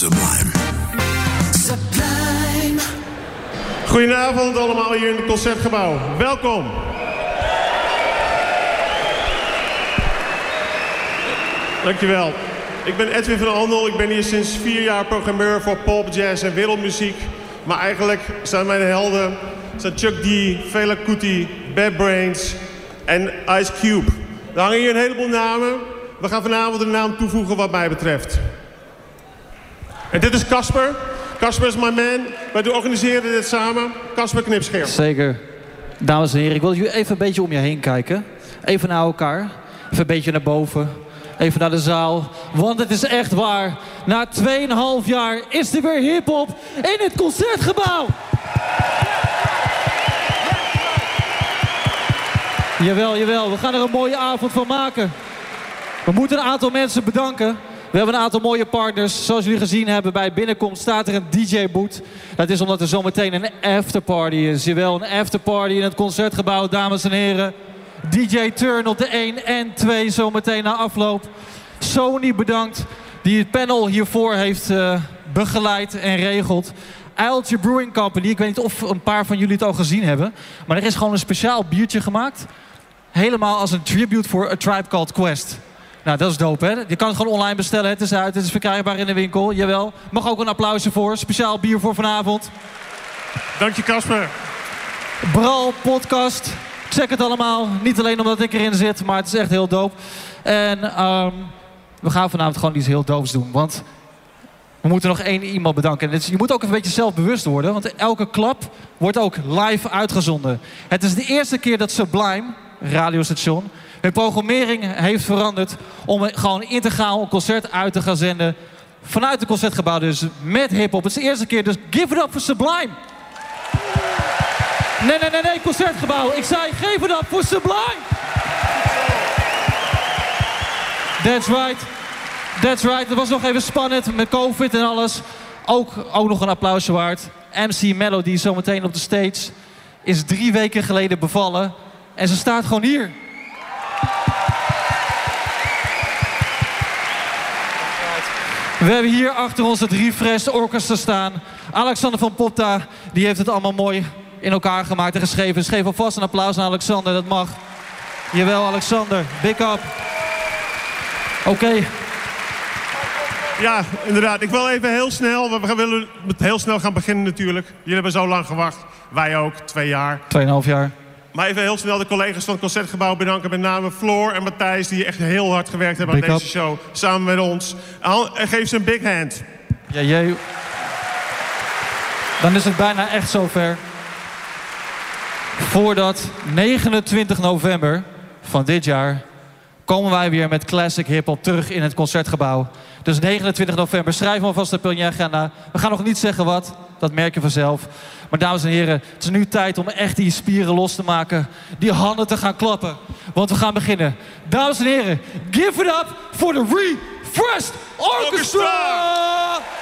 Sublime. Sublime. Goedenavond allemaal hier in het Concertgebouw. Welkom. Dankjewel. Ik ben Edwin van Andel. Ik ben hier sinds vier jaar programmeur voor pop, jazz en wereldmuziek. Maar eigenlijk zijn mijn helden zijn Chuck D, Fela Kuti, Bad Brains en Ice Cube. Er hangen hier een heleboel namen. We gaan vanavond een naam toevoegen wat mij betreft. En dit is Casper. Casper is my man. Wij organiseren dit samen. Casper Knipscherm. Zeker. Dames en heren, ik wil jullie even een beetje om je heen kijken. Even naar elkaar. Even een beetje naar boven. Even naar de zaal. Want het is echt waar. Na 2,5 jaar is er weer hip-hop in het concertgebouw. Jawel, jawel. We gaan er een mooie avond van maken. We moeten een aantal mensen bedanken. We hebben een aantal mooie partners. Zoals jullie gezien hebben bij binnenkomst staat er een DJ-boot. Dat is omdat er zometeen een afterparty is. Jawel, een afterparty in het concertgebouw, dames en heren. DJ Turn op de 1 en 2 zometeen na afloop. Sony bedankt die het panel hiervoor heeft uh, begeleid en regelt. Eiltje Brewing Company, ik weet niet of een paar van jullie het al gezien hebben. Maar er is gewoon een speciaal biertje gemaakt. Helemaal als een tribute voor A Tribe Called Quest. Nou, dat is dope, hè? Je kan het gewoon online bestellen. Het is uit, het is verkrijgbaar in de winkel. Jawel. Mag ook een applausje voor. Speciaal bier voor vanavond. Dank je, Casper. Bral podcast. Check het allemaal. Niet alleen omdat ik erin zit, maar het is echt heel dope. En um, we gaan vanavond gewoon iets heel doofs doen. Want we moeten nog één iemand bedanken. je moet ook een beetje zelfbewust worden. Want elke klap wordt ook live uitgezonden. Het is de eerste keer dat Sublime, radiostation... hun programmering heeft veranderd... om gewoon integraal een concert uit te gaan zenden... vanuit het concertgebouw dus, met hiphop. Het is de eerste keer, dus give it up for Sublime! Nee, nee, nee, nee, concertgebouw. Ik zei, geef het op voor Sublime! That's right. That's right. Het was nog even spannend met COVID en alles. Ook, ook nog een applausje waard. MC Melody zometeen op de stage is drie weken geleden bevallen. En ze staat gewoon hier. We hebben hier achter ons het Refresh Orchestra staan. Alexander van Potta, die heeft het allemaal mooi in elkaar gemaakt en geschreven. Dus geef alvast een applaus aan Alexander, dat mag. Jawel, Alexander. Big up. Oké. Ja, inderdaad. Ik wil even heel snel, we willen heel snel gaan beginnen natuurlijk. Jullie hebben zo lang gewacht. Wij ook, twee jaar. Tweeënhalf jaar. Maar even heel snel de collega's van het Concertgebouw bedanken. Met name Floor en Matthijs, die echt heel hard gewerkt hebben aan deze show. Samen met ons. Geef ze een big hand. Ja, jij. Dan is het bijna echt zover. Voordat 29 november van dit jaar komen wij weer met classic hip-hop terug in het concertgebouw. Dus 29 november, schrijf alvast op je agenda. We gaan nog niet zeggen wat, dat merk je vanzelf. Maar dames en heren, het is nu tijd om echt die spieren los te maken. Die handen te gaan klappen. Want we gaan beginnen. Dames en heren, give it up for the Refreshed Orchestra!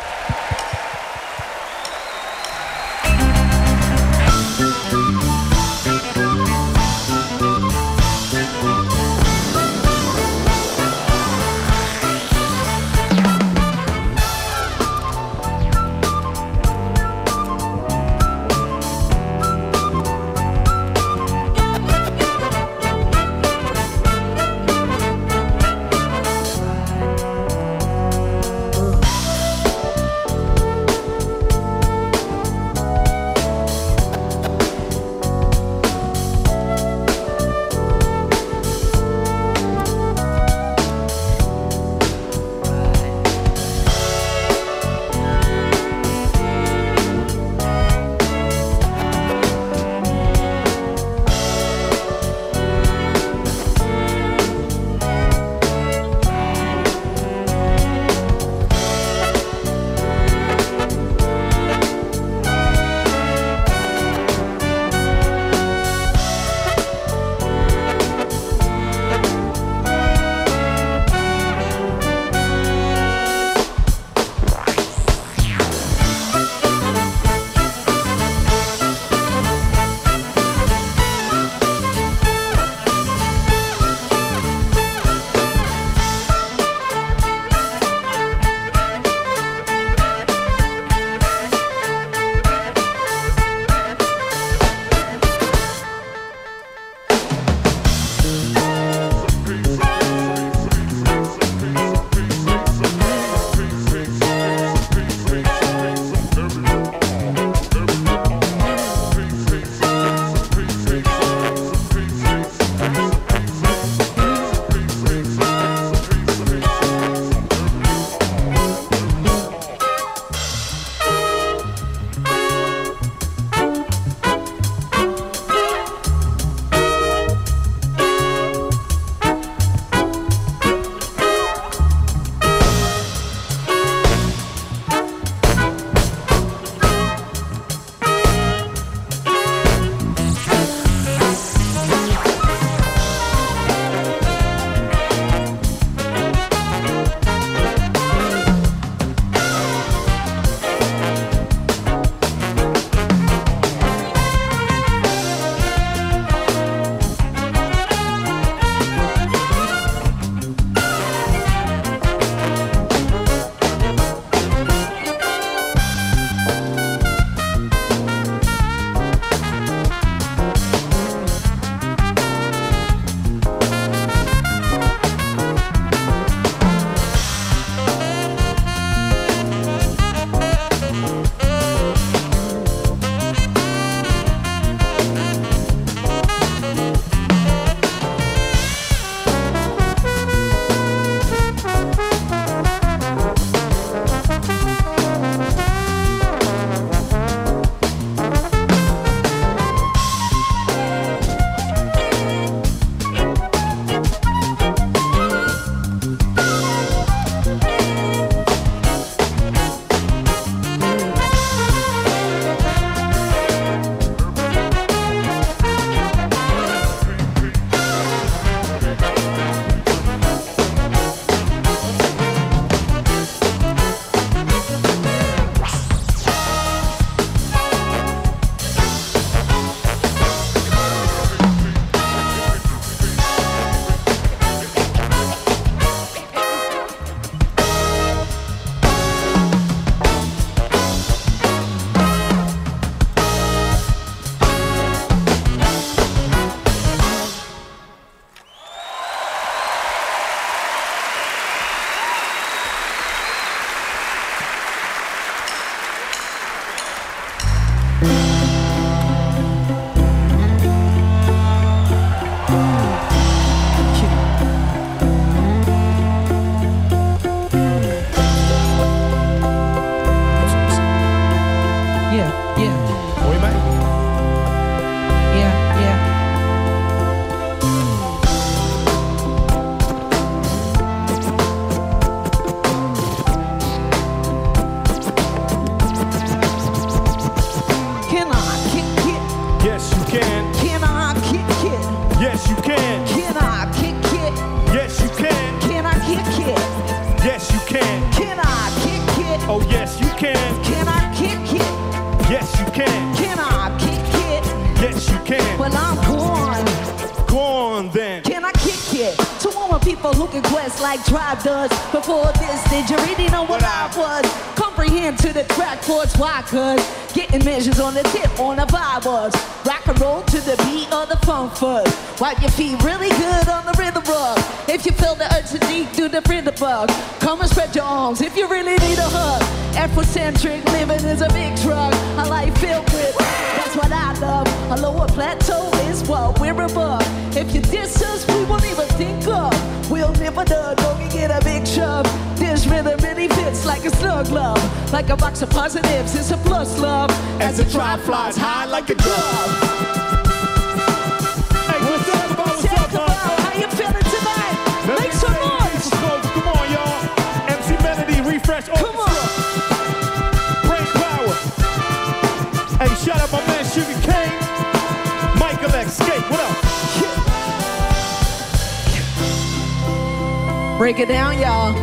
Break it down, y'all.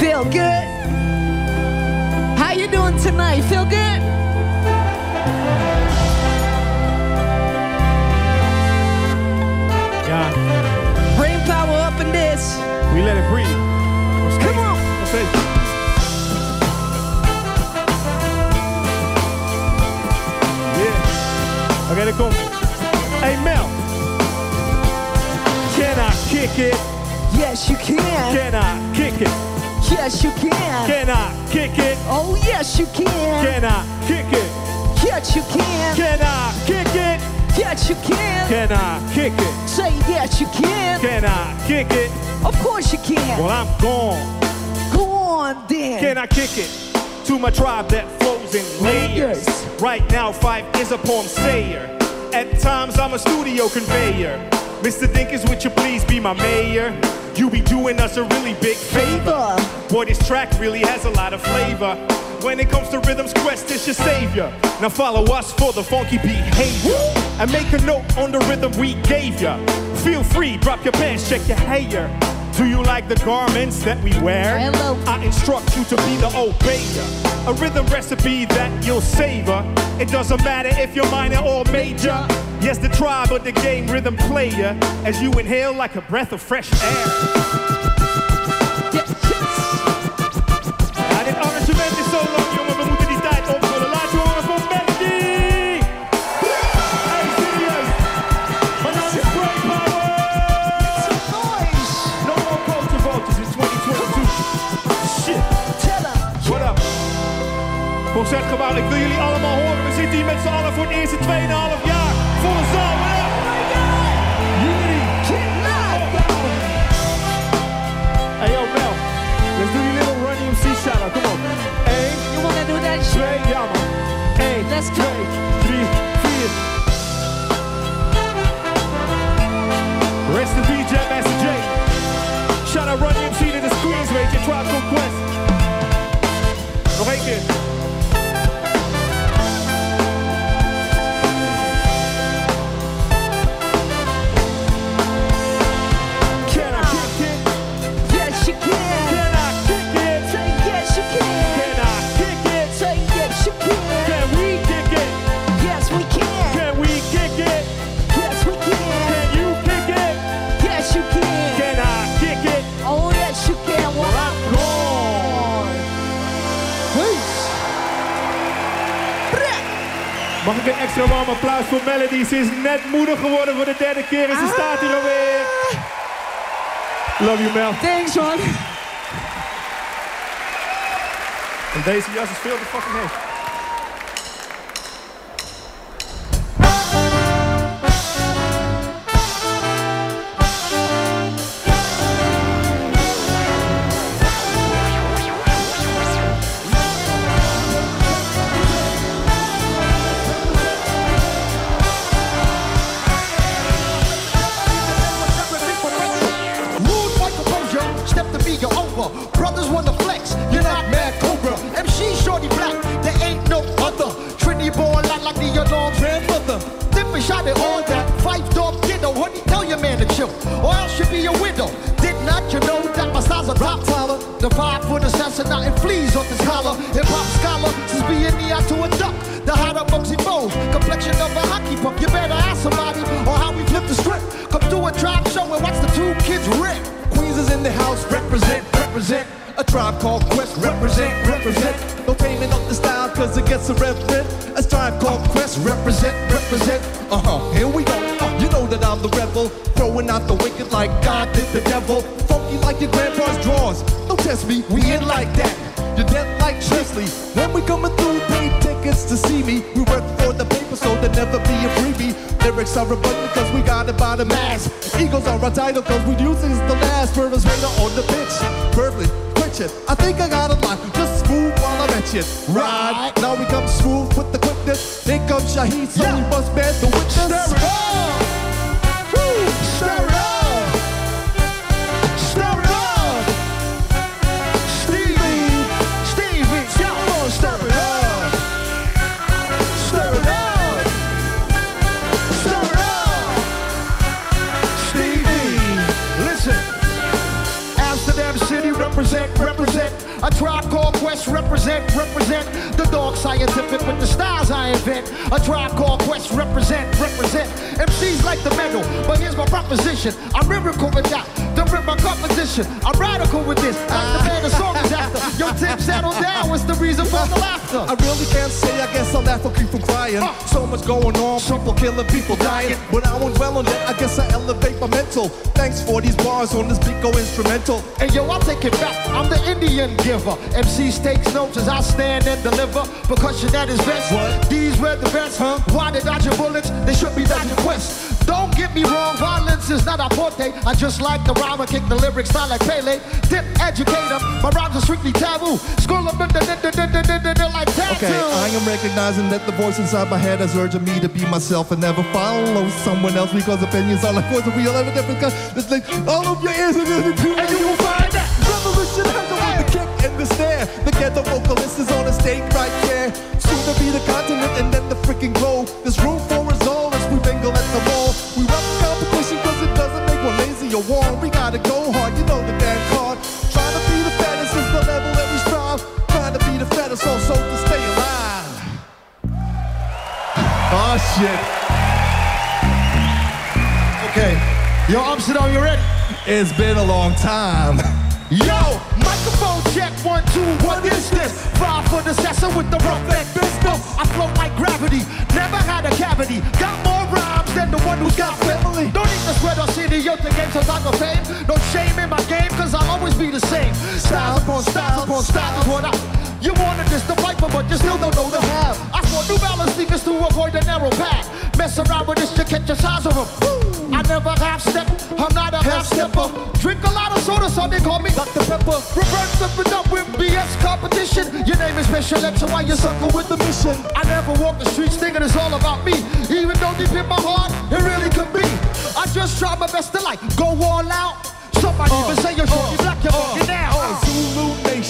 Feel good? How you doing tonight? Feel good? We let it breathe. Come on. Let's say. Yeah. Oké, daar komt ie. Hey Mel. Can I kick it? Yes, you can. Can I kick it? Yes, you can. Can I kick it? Oh, yes, you can. Can I kick it? Yes, you can. Can I kick it? Yes, you can. Can I kick it? Say yes, you can. Can I kick it? Of course you can. Well, I'm gone. Go on then. Can I kick it to my tribe that flows in layers? Layers. Right now, Phife is a poem sayer. At times, I'm a studio conveyor. Mr. Dinkins, would you please be my mayor? You be doing us a really big favor. Boy, this track really has a lot of flavor. When it comes to rhythms, Quest is your savior. Now follow us for the funky behavior. And make a note on the rhythm we gave ya. Feel free, drop your pants, check your hair. Do you like the garments that we wear? Hello. I instruct you to be the obeyer. A rhythm recipe that you'll savor. It doesn't matter if you're minor or major. Yes, the tribe of the game rhythm player. As you inhale like a breath of fresh air. Yes, yes. Concertgebouw, ik wil jullie allemaal horen. We zitten hier met z'n allen voor het eerste 2,5 jaar. Volle zaal. Get live. Hey yo, Mel. Let's do your little Run DMC shout-out. Come on. 1, You wanna do that shit? 2, ja man. 1, Let's 2, go. 3, 4. Rest in Jam Master J. Shout out Run DMC to the screens, weet je. Tribe Quest. Nog één keer. Mag ik een extra warm applaus voor Melody? Ze is net moeder geworden voor de derde keer en ze staat hier alweer. Love you, Mel. Thanks, man. En deze jas is veel te fucking heet. Out the wicked like God did the devil. Funky like your grandpa's drawers. Don't test me, we ain't like that. You're dead like Chesley. When we coming through, pay tickets to see me. We work for the paper, so there never be a freebie. Lyrics are abundant cause we got it by the mass. Eagles are our title cause we use is the last. Purvis Raider on the pitch. Perfect, quench it. I think I got a line. Just smooth while I mention. Ride. Now we come smooth with the quickness. Here comes Shaheed, so we bust bad the scientific with the styles I invent. A tribe called Quest represent, represent. MCs like the medal, but here's my proposition. I'm lyrical with Composition. I'm radical with this. Like the man the song is after. Yo, Tim, settle down. What's the reason for the laughter? I really can't say, I guess I'll laugh or keep from crying. Uh. So much going on, people killing, people dying. But I won't dwell on that, I guess I elevate my mental. Thanks for these bars on this Pico instrumental. And yo, I'll take it back. I'm the Indian giver. MC stakes notes as I stand and deliver. Percussion at his best. What? These were the best. Huh? Why they dodging bullets? They should be dodging quests. Get me wrong, violence is not a forte. I just like the rhyme and kick the lyrics, style like Pele. Dip, educate 'em. My rhymes are strictly taboo. School them like. Okay, I am recognizing that the voice inside my head is urging me to be myself and never follow someone else because opinions are like words and we all have a different kind. It's like all of your ears are listening to And you will find that. Revolution has with the kick and the snare. The ghetto vocalist is on the stage right there. Soon to be the continent and then the freaking globe. There's room for us all as we at the mall. We welcome competition because it doesn't make one lazy or warm. We gotta go hard, you know the damn card. Trying to be the fattest is the level that we strive. Trying to be the fattest also to stay alive. Oh shit. Okay. Yo, Amsterdam, you ready? It's been a long time. Yo, microphone check one two. What is this? Five for the session with the rough neck business. I float like gravity, never had a cavity. Got more rhymes than the one who's got family. Don't need to sweat or see the youth game so I go fame. No shame in my game, cause I'll always be the same. Styles upon styles upon styles. What I you wanted this the viper, but you still don't know the half. I wore New Balance sneakers to avoid the narrow path. Mess around with this to catch a size of of 'em. I never half step, I'm not a half stepper. Drink a lot of soda, so they call me Dr. Pepper. Reverse up and up with BS competition. Your name is Special Ed, so why you sucker with the mission? I never walk the streets thinking it's all about me. Even though deep in my heart, it really could be. I just try my best to like go all out. Somebody uh, even say you're shorty uh. black,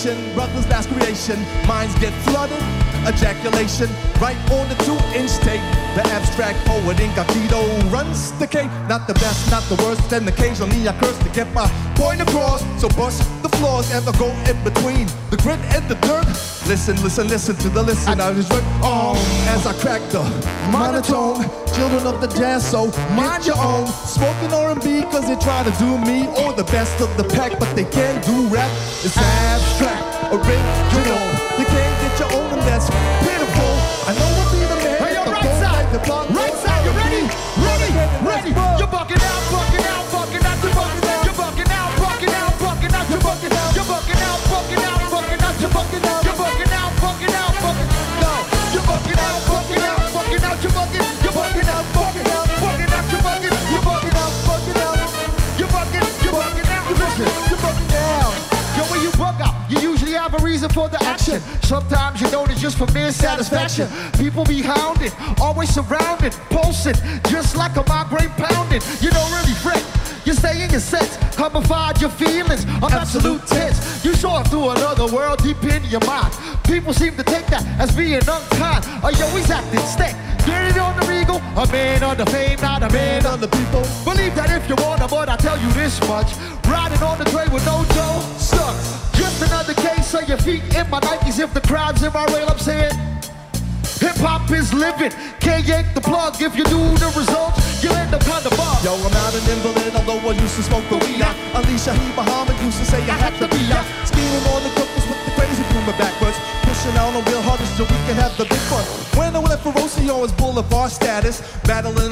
Nation, brothers, last creation. Minds get flooded, ejaculation. Right on the two-inch tape. The abstract poet Incognito runs the cake. Not the best, not the worst, and occasionally I curse to get my point across. So bust the flaws and the go in between the grit and the dirt. Listen, listen, listen to the listen. I just went on as I crack the monotone. Children of the jazz, so mind your own. Smoking R&B cause they try to do me or the best of the pack, but they can't do rap. It's abstract, original. You can't get your own and that's pitiful. I know I'll be the man Hey, yo, the right side, the block. For the action. Sometimes you know it's just for mere satisfaction. People be hounded, always surrounded, pulsing, just like a migraine pounding. You don't really fret. You stay in your sets, commodified your feelings of absolute tense. You saw through another world deep in your mind. People seem to take that as being unkind. You always acting stank. Get it on the regal, a man on the fame, not a man on the people. Believe that if you want them, but I tell you this much. Riding on the train with no dough, stuck. Just another case of your feet in my Nikes. If the crowd's in my rail, I'm saying. Hip hop is living. Can't yank the plug if you do the results. You end up kind of bug. Yo, I'm not an invalid, although I used to smoke the weed. out. Ali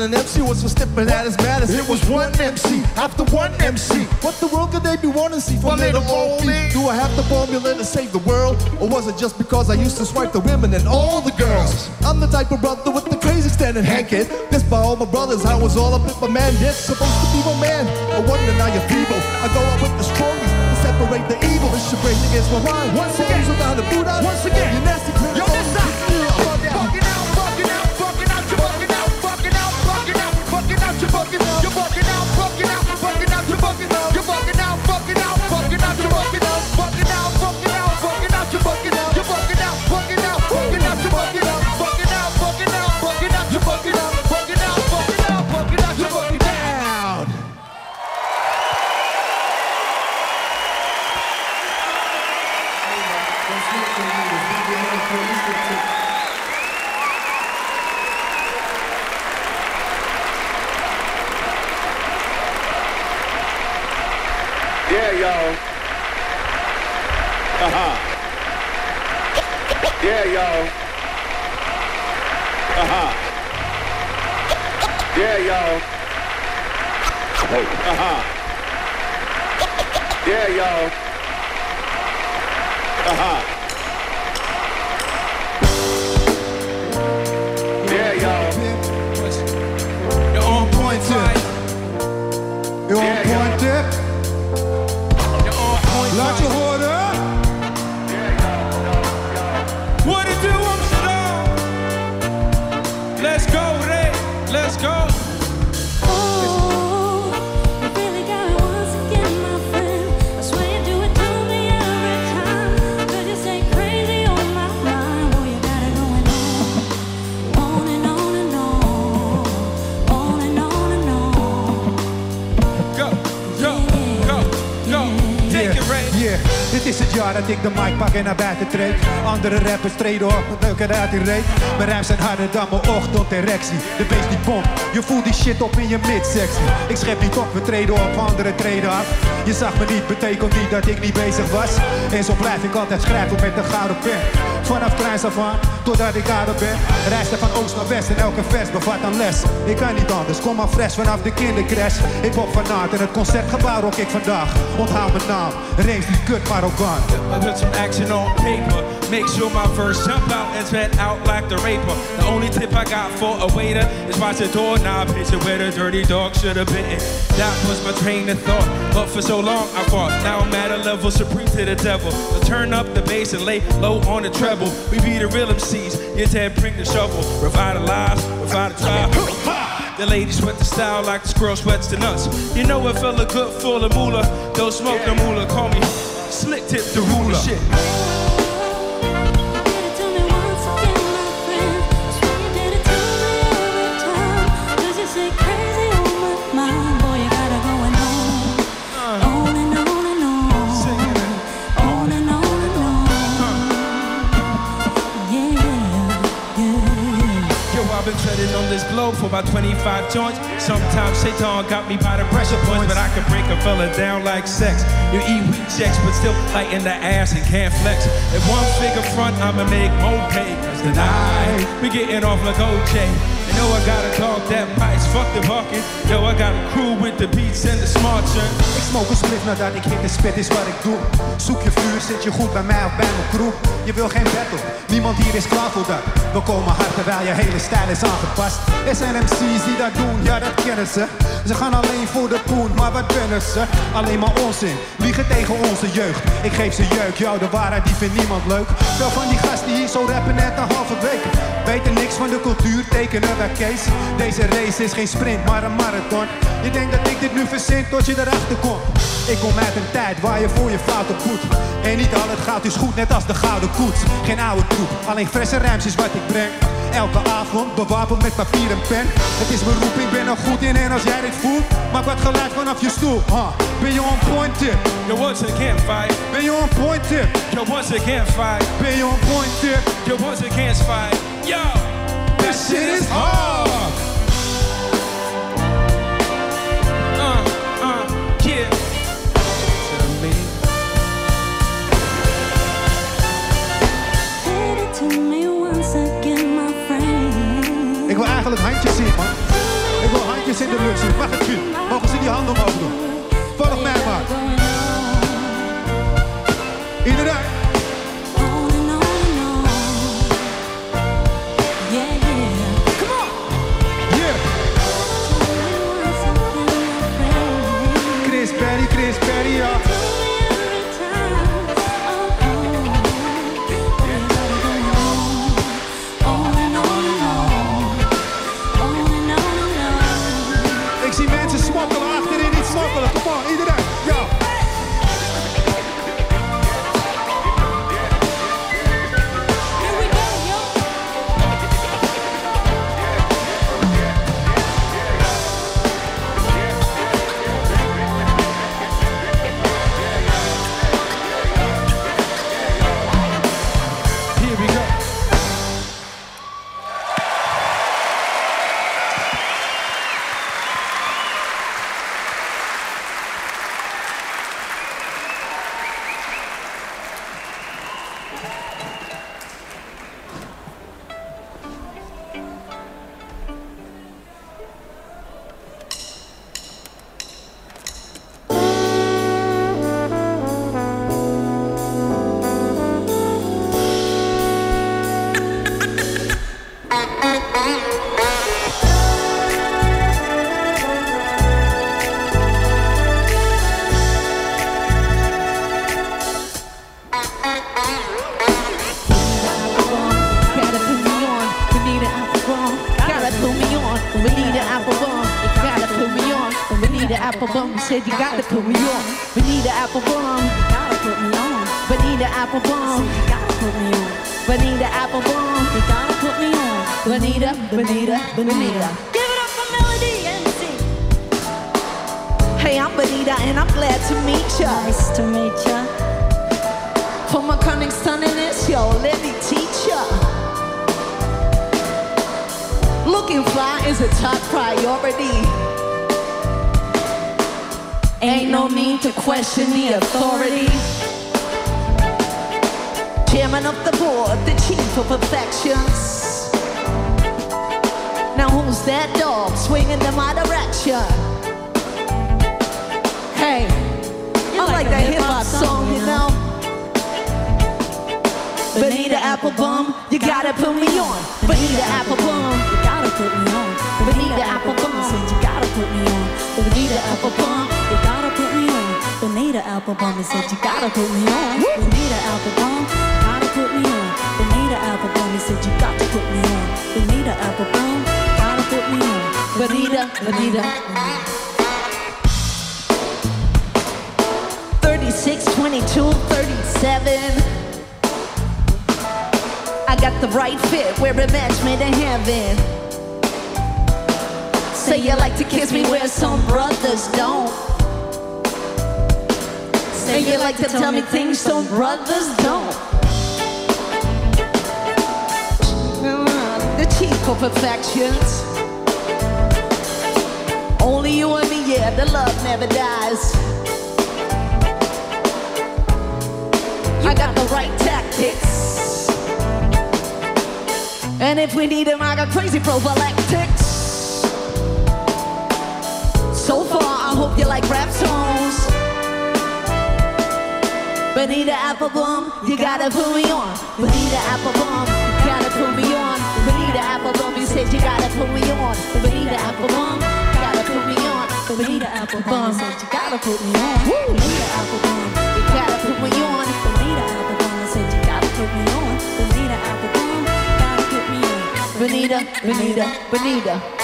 an MC was for stepping at his maddest. It was one MC after one MC. What the world could they be wanting to see from Well, little old me? Do I have the formula to save the world? Or was it just because I used to swipe the women and all the girls? I'm the type of brother with the crazy standing hankin'. This by all my brothers, I was all up in my man. This supposed to be my man. I wonder now you're feeble. I go out with the strongest to separate the evil. It's your brain against my mind. Once again. without a boot out. Once again. You Yeah, y'all. Uh-huh. Yeah, y'all. Uh-huh. Yeah, y'all. Uh-huh. Yeah, y'all. Andere rappers treden op, met leuker uit die reet. Mijn rijms zijn harder dan mijn ochtenderectie. De beest die pompt, je voelt die shit op in je midsection. Ik schep niet op, we treden op, anderen treden af. Je zag me niet, betekent niet dat ik niet bezig was. En zo blijf ik altijd schrijven met een gouden pen. Vanaf kleins af aan, totdat ik ouder ben. Reisde van oost naar west en elke vers bevat een les. Ik kan niet anders, kom maar fresh vanaf de kindercrash. Ik hop vanuit en het concertgebouw rock ik vandaag. Onthoud mijn naam, Reems die kut Marokkaan. I put some action on paper. Make sure my verse jump out and spread out like the raper. The only tip I got for a waiter is watch the doorknob you where the dirty dog should have been. That was my train of thought, but for so long I fought. Now I'm at a level supreme to the devil. So turn up the bass and lay low on the treble. We be the real MCs. Your dad bring the shovel. Revitalize, revitalize. The ladies sweat the style like the squirrel sweats the nuts. You know it fella good full of moolah. Don't smoke the moolah. Call me slick tip the ruler. Shit. On this globe for about 25 joints. Sometimes Satan got me by the pressure points, but I can break a fella down like sex. You eat weak checks, but still light in the ass and can't flex. If one figure front, I'ma make more pay. Cause tonight, we getting off like OJ. You know I got a dog that bites, fuck the bucket. Yo, I got a crew with the beats and the smart shirt. Ik smoke een split nadat ik hit en spit is wat ik doe. Zoek je vuur, zit je goed bij mij of bij mijn crew. Je wil geen battle, niemand hier is klaar voor dat. We komen hard terwijl je hele stijl is aangepast. Er zijn die dat doen, ja dat kennen ze. Ze gaan alleen voor de poen, maar wat kunnen ze? Alleen maar onzin, liegen tegen onze jeugd. Ik geef ze jeuk, jou de waarheid die vindt niemand leuk. Veel van die gasten hier zo rappen net een halve week. Weten niks van de cultuur, tekenen bij Kees. Deze race is geen sprint, maar een marathon. Je denkt dat ik dit nu verzin tot je erachter komt. Ik kom uit een tijd waar je voor je fouten boet. En niet al het gaat is goed, net als de gouden koets. Geen oude troep, alleen frisse ruimtes wat ik breng. Elke avond bewapend met papier en pen. Het is mijn roeping, ben er goed in en als jij dit voelt, maak wat geluid vanaf je stoel. Huh. Ben je on point tip? Yo, what's a fight. Ben je on point tip? Yo, what's a fight. Ben je on point tip? Yo. Yo, this shit is hard. Uh, uh, yeah. Tell me. Tell me once again, my friend. Ik wil eigenlijk handjes zien, man. Ik wil handjes in de lucht zien. Mag het u? Mogen ze die handen omhoog? venida, venida, venida.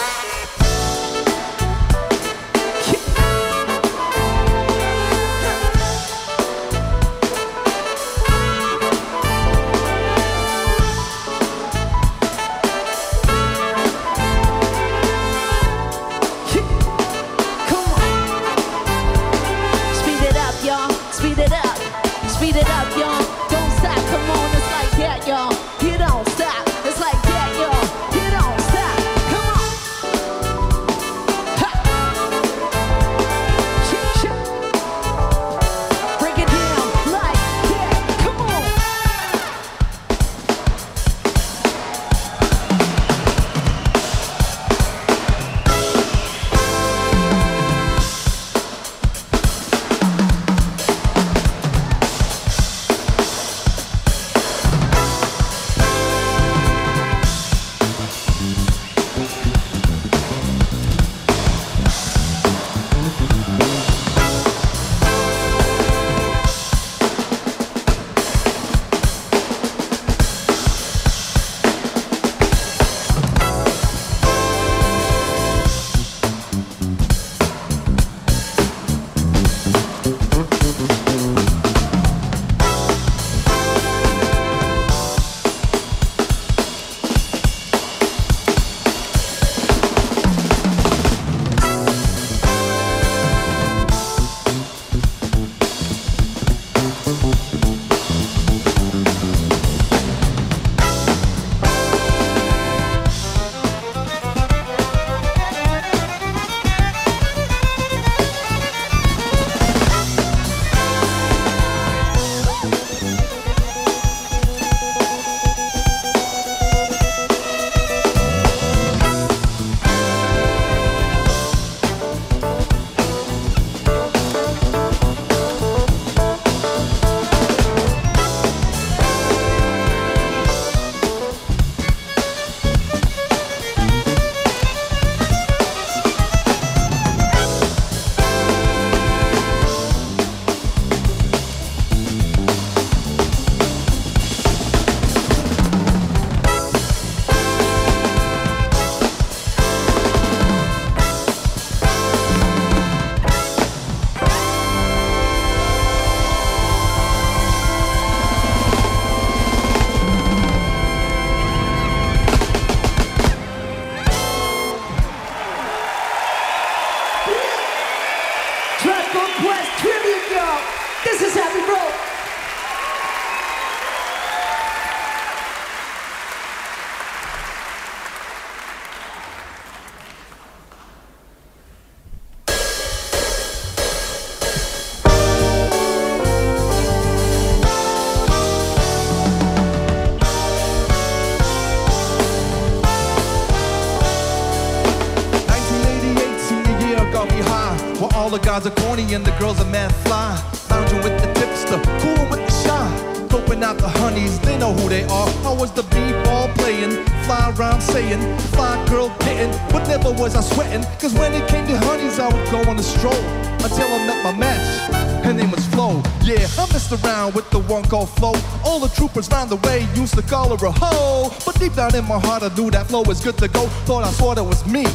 All the guys are corny and the girls are mad fly. Lounging with the tipster, coolin' with the shy. Scoping out the honeys, they know who they are. I was the b-ball playing, fly around saying, fly girl getting, but never was I sweating. Cause when it came to honeys, I would go on a stroll. Until I met my match. Her name was Flo. Yeah, I messed around with the one called Flo. All the troopers round the way used to call her a hoe. But deep down in my heart, I knew that Flo was good to go. Thought I saw that was me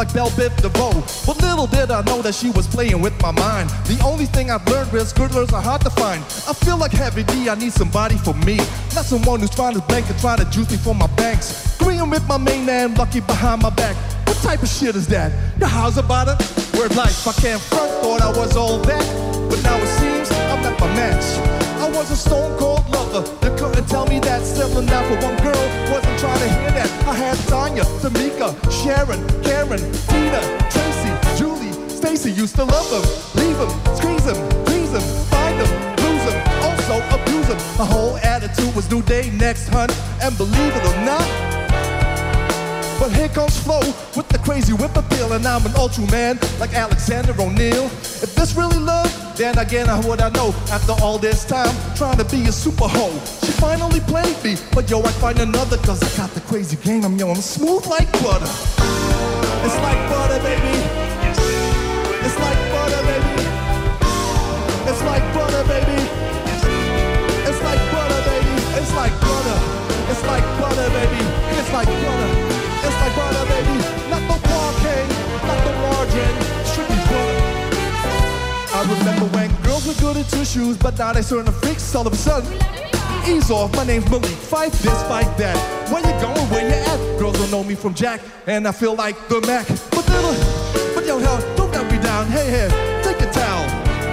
like Bell Biv DeVoe. But little did I know that she was playing with my mind. The only thing I've learned is girls are hard to find. I feel like Heavy D, I need somebody for me. Not someone who's trying to bank and try to juice me for my banks. Agreeing with my main man, lucky behind my back. What type of shit is that? Your how's about it? Word life, I can't front, thought I was all that. But now it seems I'm not my match. Was a stone cold lover. You couldn't tell me that settling down for one girl wasn't trying to hear that. I had Tanya, Tamika, Sharon, Karen, Tina, Tracy, Julie, Stacy used to love them. Leave them, squeeze them, please them, find them, lose them, also abuse them. My whole attitude was new day next hunt, and believe it or not. But here comes Flo with the crazy whip appeal, and I'm an ultra man like Alexander O'Neal. If this really love, then again, I would I know after all this time trying to be a super hoe. She finally played me, but yo, I find another cause I got the crazy game. I'm yo, I'm smooth like butter. It's like butter, baby. It's like butter, baby. It's like butter, baby. It's like butter, baby. It's like butter. It's like butter, baby. It's like butter. It's like butter, baby. Not the parquet, not the margin wasn't good at two shoes, but now they're starting to freaks all of a sudden. Ease off, my name's Malik. Fight this, fight that. Where you going, where you at? Girls don't know me from Jack, and I feel like the Mac. But uh, but yo, hell, don't let me down. Hey, hey, take a towel.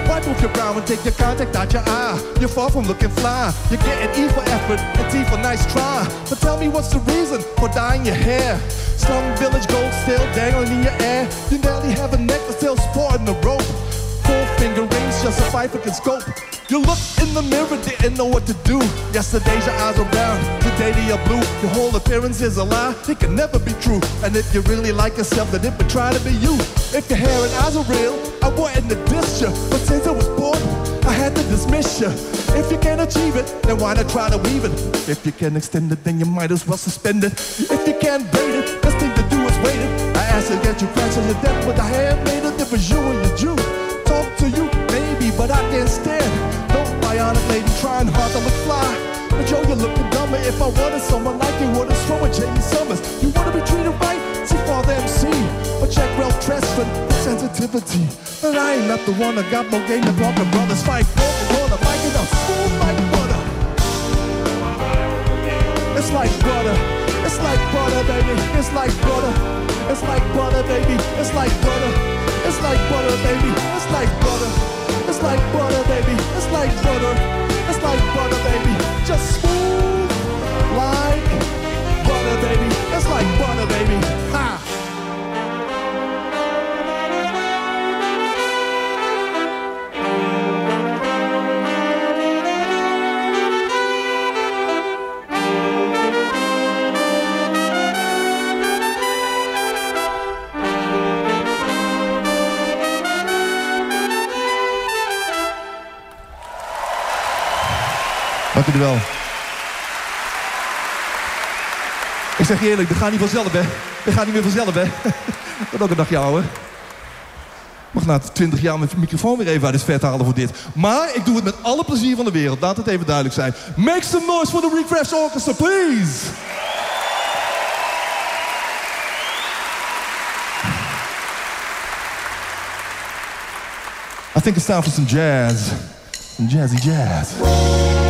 Wipe off your brow and take your contact out your eye. You're far from looking fly. You're getting E for effort and T for nice try. But tell me what's the reason for dyeing your hair? Slum village gold still dangling in your air. You barely have a necklace still sporting the rope. Finger rings just a can scope. You look in the mirror, didn't know what to do. Yesterday's your eyes were brown, today they are blue. Your whole appearance is a lie, it can never be true. And if you really like yourself, then it would try to be you. If your hair and eyes are real, I wouldn't have dissed you. But since I was born, I had to dismiss you. If you can't achieve it, then why not try to weave it? If you can't extend it, then you might as well suspend it. If you can't bait it, best thing to do is wait it. I asked to get you crashing to death, but I had made a you and your Jew. To you, maybe, but I can't stand. No bionic lady trying hard to look fly. But yo, you're looking dumber. If I wanted someone like you, would've thrown with Jaime Sommers. You wanna be treated right? See Father MC. But check Ralph for sensitivity. And I ain't not the one that got more game than Parker Brothers fight. On the mic and I'm smooth like butter. It's like butter. It's like butter, baby. It's like butter. It's like butter, baby. It's like butter. It's like butter, baby. It's like butter. It's like butter, baby. It's like butter. It's like butter, baby. Just smooth like butter, baby. It's like butter, baby. Ha! Wel. Ik zeg je eerlijk, dat gaat niet vanzelf, hè. Dat gaat niet meer vanzelf, hè. Wat ook een dagje ouwe. Mag na 20 jaar mijn microfoon weer even uit het vet halen voor dit. Maar ik doe het met alle plezier van de wereld. Laat het even duidelijk zijn. Make some noise for the Refresh Orchestra, please. I think it's time for some jazz. Some jazzy jazz.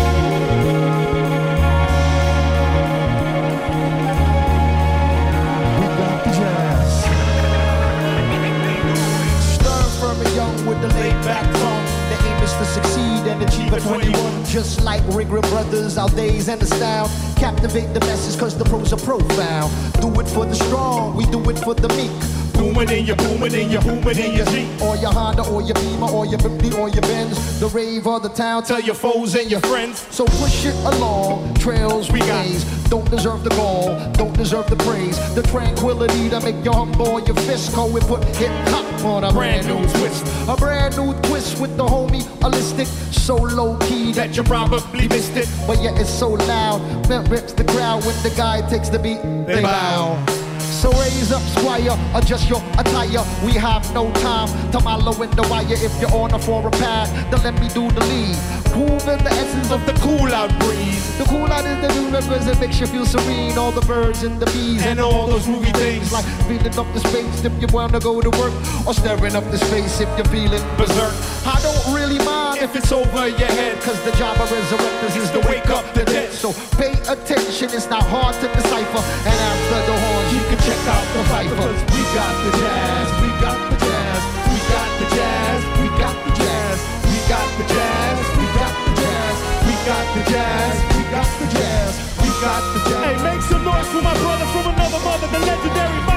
At 21. Just like Rigger Brothers, our days and the style. Captivate the masses cause the pros are profound. Do it for the strong, we do it for the meek. Booming in your booming in your booming in your Jeep. Or your Honda, or your Beamer, or your Bentley, or your Benz. The rave of the town. Tell your foes and your friends. So push it along. Trails we gaze. Don't deserve the gall. Don't deserve the praise. The tranquility to make your humble your fist go and put hip hop on a brand new twist. A brand new twist with the homie holistic. So low key that you probably missed it. But yet it's so loud. That rips the crowd when the guy takes the beat. They bow. So raise up, squire, adjust your attire. We have no time to mallow in the wire. If you're on a foreign path, then let me do the lead. Proving the essence of the cool out breeze. The cool out is the new rivers that makes you feel serene. All the birds and the bees And all those movie things. like feeling up the space if you wanna go to work, or staring up the space if you're feeling berserk. I don't really mind If it's over your head, Cause the job of resurrectors is to wake up the dead. So pay attention, it's not hard to decipher. And after the horns, you can check out the viper. Because we got the jazz, we got the jazz, we got the jazz, we got the jazz, we got the jazz, we got the jazz, we got the jazz, we got the jazz, we got the jazz. Hey, make some noise for my brother from another mother, the legendary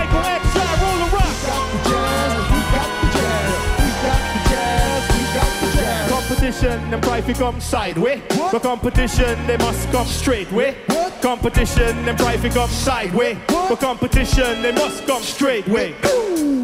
Competition, them try to come sideways. But competition, they must come straight way. Competition, them try to come sideways. But competition, they must come straight way.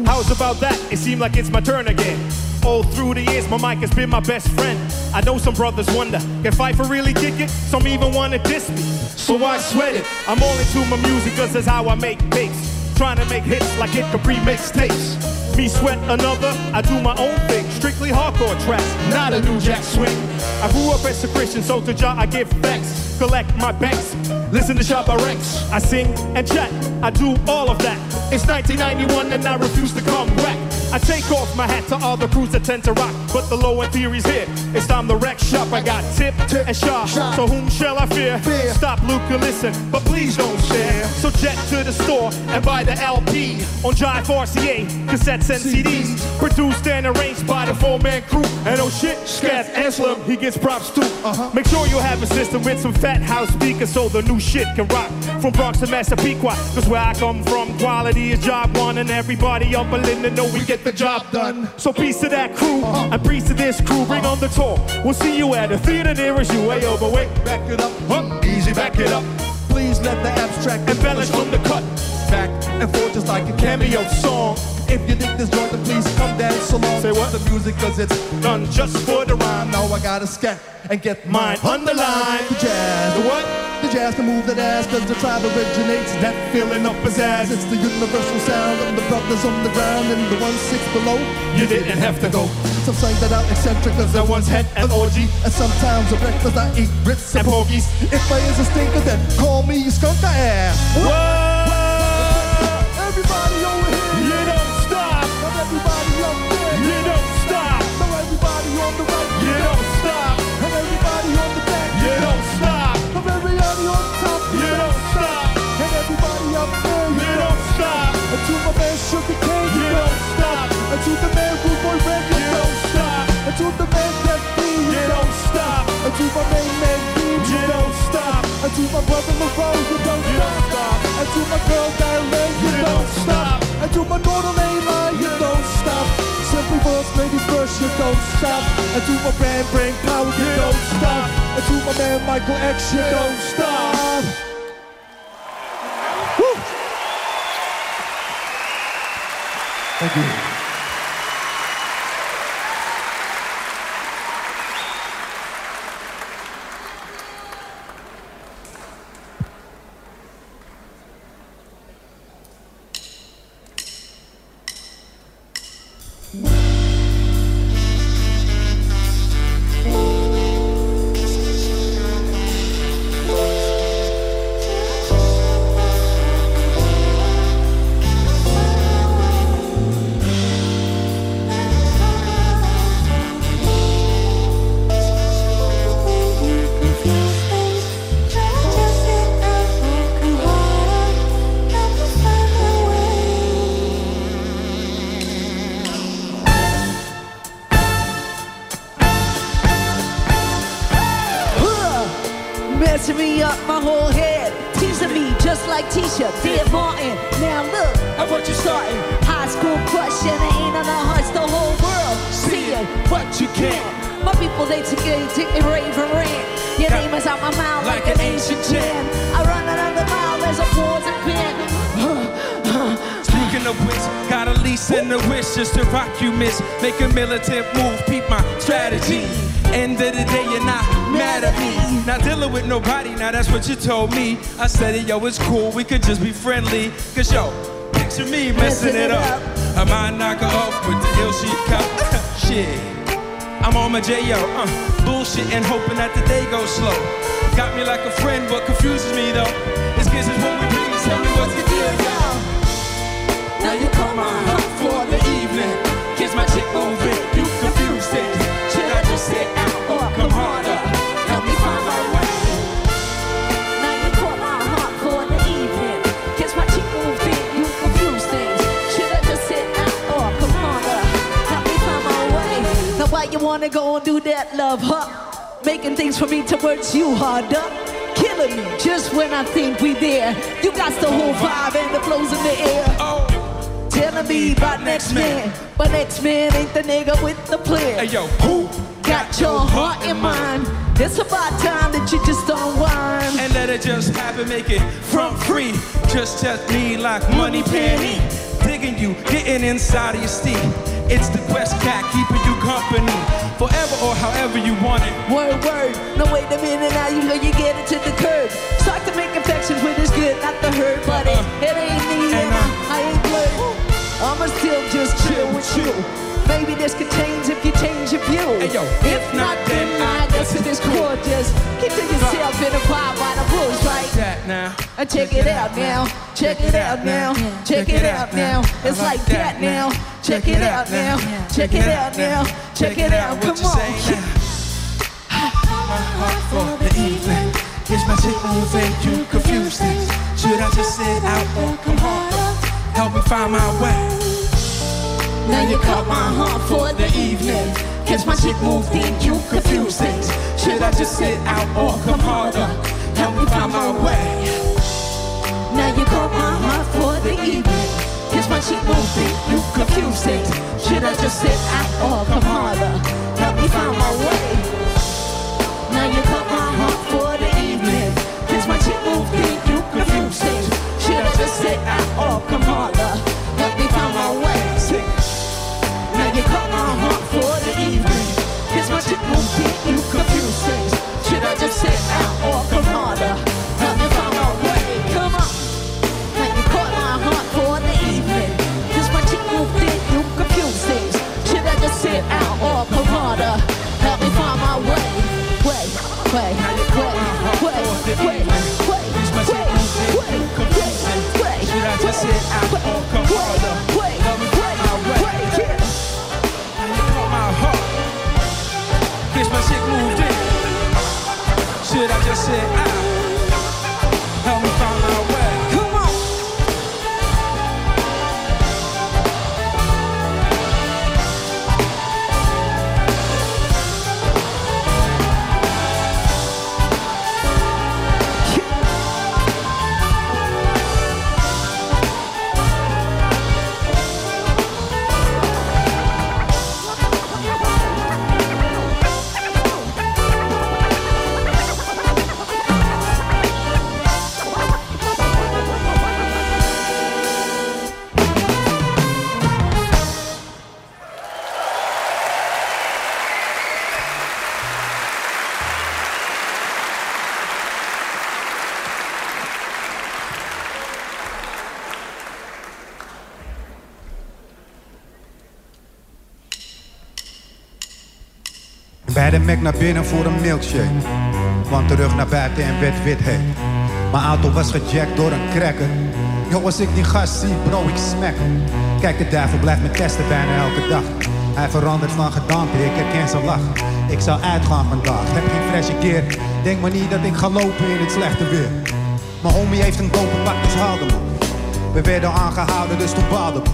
How's about that? It seemed like it's my turn again. All through the years, my mic has been my best friend. I know some brothers wonder, can Pfeiffer really kick it? Some even wanna diss me. So why sweat it? I'm all into my music, cause that's how I make bass. Trying to make hits like it Capri mixtapes. Me sweat another, I do my own thing. Strictly hardcore tracks, not a new jack swing. I grew up as a Christian, so to Jah I give thanks. Collect my banks, listen to Shabba Ranks. I sing and chat, I do all of that. It's 1991 and I refuse to come back. I take off my hat to other crews that tend to rock, but the low end theory's here. It's time to wreck shop. I got tip, tip and shop. So whom shall I fear? Stop, Luca, listen, but please don't share. So jet to the store and buy the LP on Jive RCA, cassettes and CDs, produced and arranged by the four-man crew. And oh shit, Skeff Anselm, he gets props too. Uh-huh. Make sure you have a system with some fat house speakers so the new shit can rock. From Bronx to Massapequa, cause where I come from, quality is job one, and everybody up in Linden know we get the job done. So peace to that crew, and peace to this crew, bring on the tour. We'll see you at the theater nearest you. Hey, yo, but wait, Back it up, huh? easy, back it up. please let the abstract Embellish from the cut, back and forth just like a cameo song. If you dig this joint, then please come dance along. Say what? The music, cause it's Done just for the rhyme. now I gotta scat and get Mine mine underline. The jazz, The what? The jazz to move that ass, cause the tribe originates that feeling up his ass. It's the universal sound of the brothers on the ground and the one six below. You didn't have to go. Some say that I'm eccentric cause I once had an orgy. And sometimes at breakfast I eat grits and And porgies. If I is a stinker, then call me a skunk I am. Whoa! To the man Rude Boy Red, You don't stop. And to the man Dead Bean, You don't stop. And to my main man Bean, You don't stop. And to my brother LaRoe, you don't stop. And to my girl Diane, you, don't stop. And to my daughter Layla, you don't stop. Simply first, ladies first, you don't stop. And to my brand, brain power, you, don't stop. And to my man Maikal X, you don't stop. Told me. I said it, yo, it's cool, we could just be friendly. Cause yo, picture me messing it up. I might knock her off with the ill she cut. Shit. I'm on my J.O. Uh, make it front free. Just touch me like money penny. Digging you, getting inside of your steam. It's the Quest Cat keeping you company. Forever or however you want it. Word, word. No, check it out now, check it out now, check it out now. It's like that now. Check it out now, check it out now, check it out. Come on. My heart for the evening. Is my shit moving? You confuse things. Should I just sit out or come harder? Help me find my way. Now you caught my heart for the evening. Catch my chick move, in, you confuse things. Should I just sit out or come harder? Help me find my way. You caught my heart for the evening. Catch my chick moved in, you confuse things. Should I just sit out or come harder? Help me find my way. Now you caught my heart for the evening. Catch my chick moved in, you confuse things. Should I just sit out or come harder? Harder? Help me find my way. Way, way, way, way, way, way, way, way, way, way. Sit out or come harder? Way, Help me find my way. way, yeah. My heart. Guess my shit moved in. Should I just sit out? De Mac naar binnen voor een milkshake. Want terug naar buiten en werd wit heet. Mijn auto was gejackt door een cracker. Yo, als ik die gast zie, bro, ik hem. Kijk, de duivel blijft me testen bijna elke dag. Hij verandert van gedaante, ik herken zijn lach. Ik zou uitgaan vandaag, heb geen freshje keer. Denk maar niet dat ik ga lopen in het slechte weer. Mijn homie heeft een dope pak, dus haalde me. We werden aangehouden, dus toen baalde me.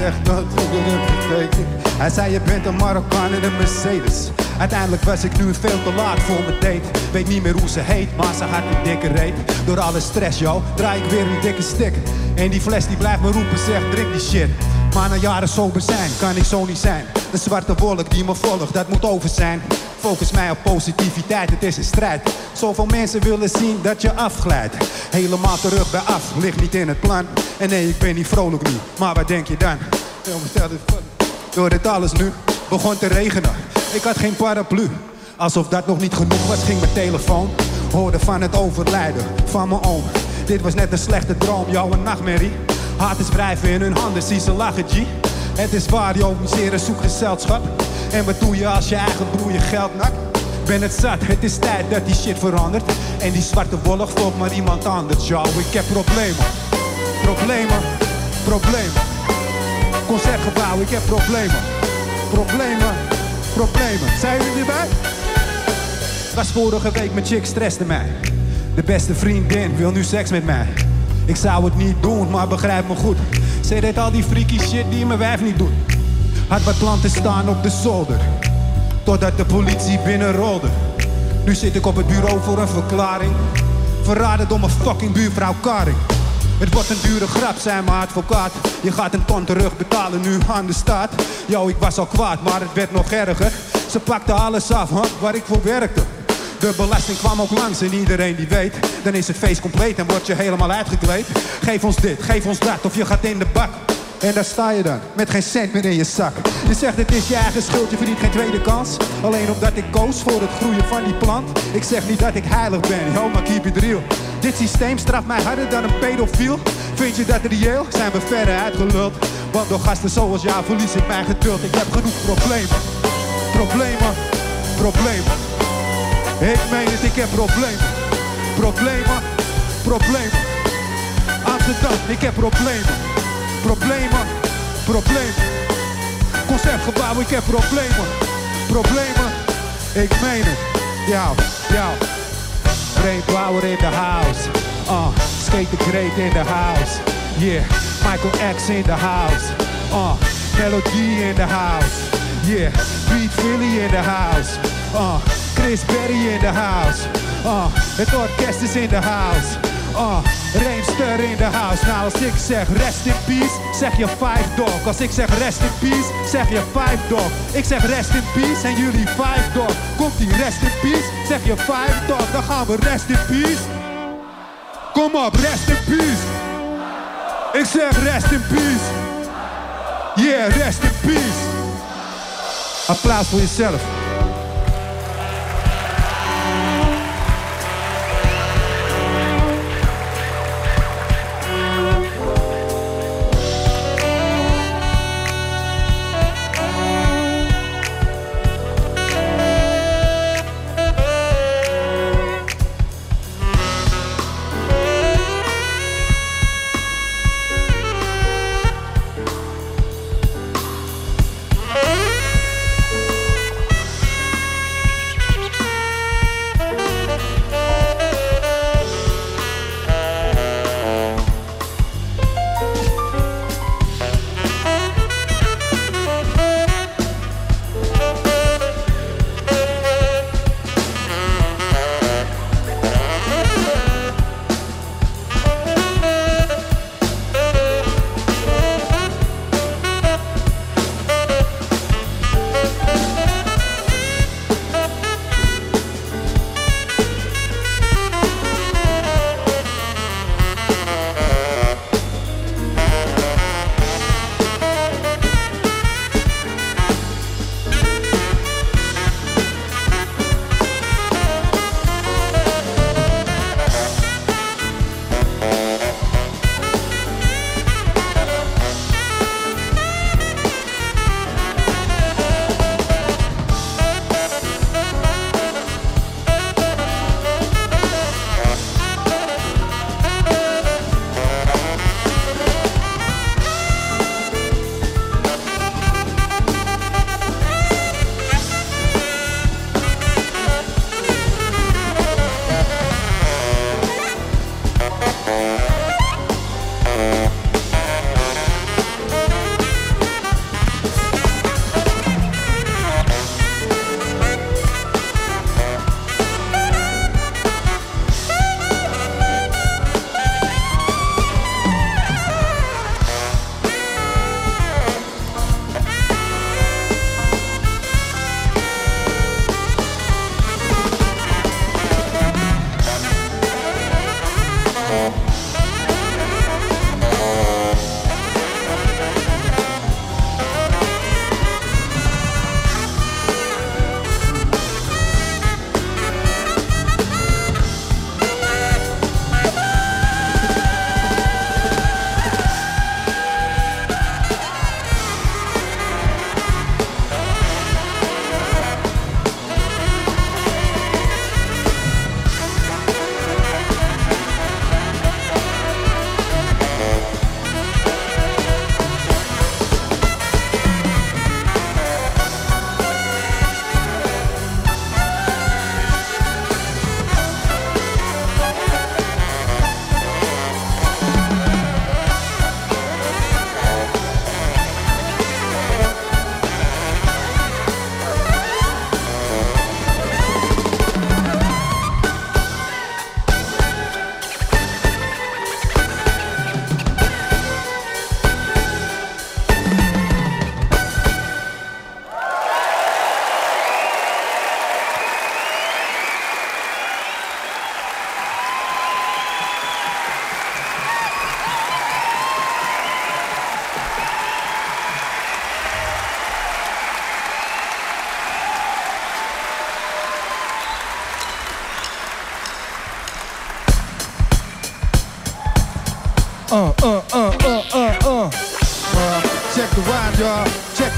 Hij zei je bent een Marokkaan in een Mercedes. Uiteindelijk was ik nu veel te laat voor mijn date. Weet niet meer hoe ze heet, maar ze had een dikke reet. Door alle stress, yo, draai ik weer een dikke stick. En die fles die blijft me roepen, zegt drink die shit. Maar na jaren sober zijn, kan ik zo niet zijn. De zwarte wolk die me volgt, dat moet over zijn. Focus mij op positiviteit, het is een strijd. Zoveel mensen willen zien dat je afglijdt. Helemaal terug bij af, ligt niet in het plan. En nee, ik ben niet vrolijk nu, maar wat denk je dan? Door dit alles nu begon te regenen. Ik had geen paraplu. Alsof dat nog niet genoeg was, ging mijn telefoon. Hoorde van het overlijden van mijn oom. Dit was net een slechte droom, jouw nachtmerrie. Haters wrijven in hun handen, zie ze lachen, G. Het is waar, joh, een zoek gezelschap. En wat doe je als je eigen broer je geld nakt? Ben het zat, het is tijd dat die shit verandert. En die zwarte wolk volgt maar iemand anders, yo. Ik heb problemen, problemen, problemen. Concertgebouw, ik heb problemen. Problemen, problemen. Zijn jullie erbij? Was vorige week mijn chick stresste mij. De beste vriendin wil nu seks met mij. Ik zou het niet doen, maar begrijp me goed. Zij deed al die freaky shit die mijn wijf niet doet. Had wat planten staan op de zolder. Totdat de politie binnenrolde. Nu zit ik op het bureau voor een verklaring. Verraden door mijn fucking buurvrouw Karin. Het wordt een dure grap, zei mijn advocaat. Je gaat een ton terug betalen nu aan de staat. Yo, ik was al kwaad, maar het werd nog erger. Ze pakte alles af, huh, waar ik voor werkte. De belasting kwam ook langs en iedereen die weet. Dan is het feest compleet en word je helemaal uitgekleed. Geef ons dit, geef ons dat, of je gaat in de bak. En daar sta je dan, met geen cent meer in je zak. Je zegt het is je eigen schuld, je verdient geen tweede kans. Alleen omdat ik koos voor het groeien van die plant. Ik zeg niet dat ik heilig ben, yo, maar keep it real. Dit systeem straft mij harder dan een pedofiel. Vind je dat reëel? Zijn we verder uitgeluld? Want door gasten zoals jou verlies ik mijn geduld. Ik heb genoeg problemen. Problemen, problemen. Ik meen het, ik heb problemen. Problemen, Problemen. Amsterdam, ik heb problemen. Problemen, problemen. Concertgebouw, ik heb problemen. Problemen, ik meen het. Ja, ja. Brainpower in the house. Uh, skate the great in the house. Yeah, Michael X in the house. Uh, Melody in the house. Yeah, Pete Philly in the house. Uh, Chris Berry in the house. Uh, het orkest is in the house. Uh, Reemster in the house. Nou, als ik zeg rest in peace, zeg je five dog. Als ik zeg rest in peace, zeg je five dog. Ik zeg rest in peace en jullie five dog. Komt die rest in peace, zeg je five dog. Dan gaan we rest in peace. Kom op, rest in peace. Ik zeg rest in peace. Yeah, rest in peace. Applaus voor jezelf.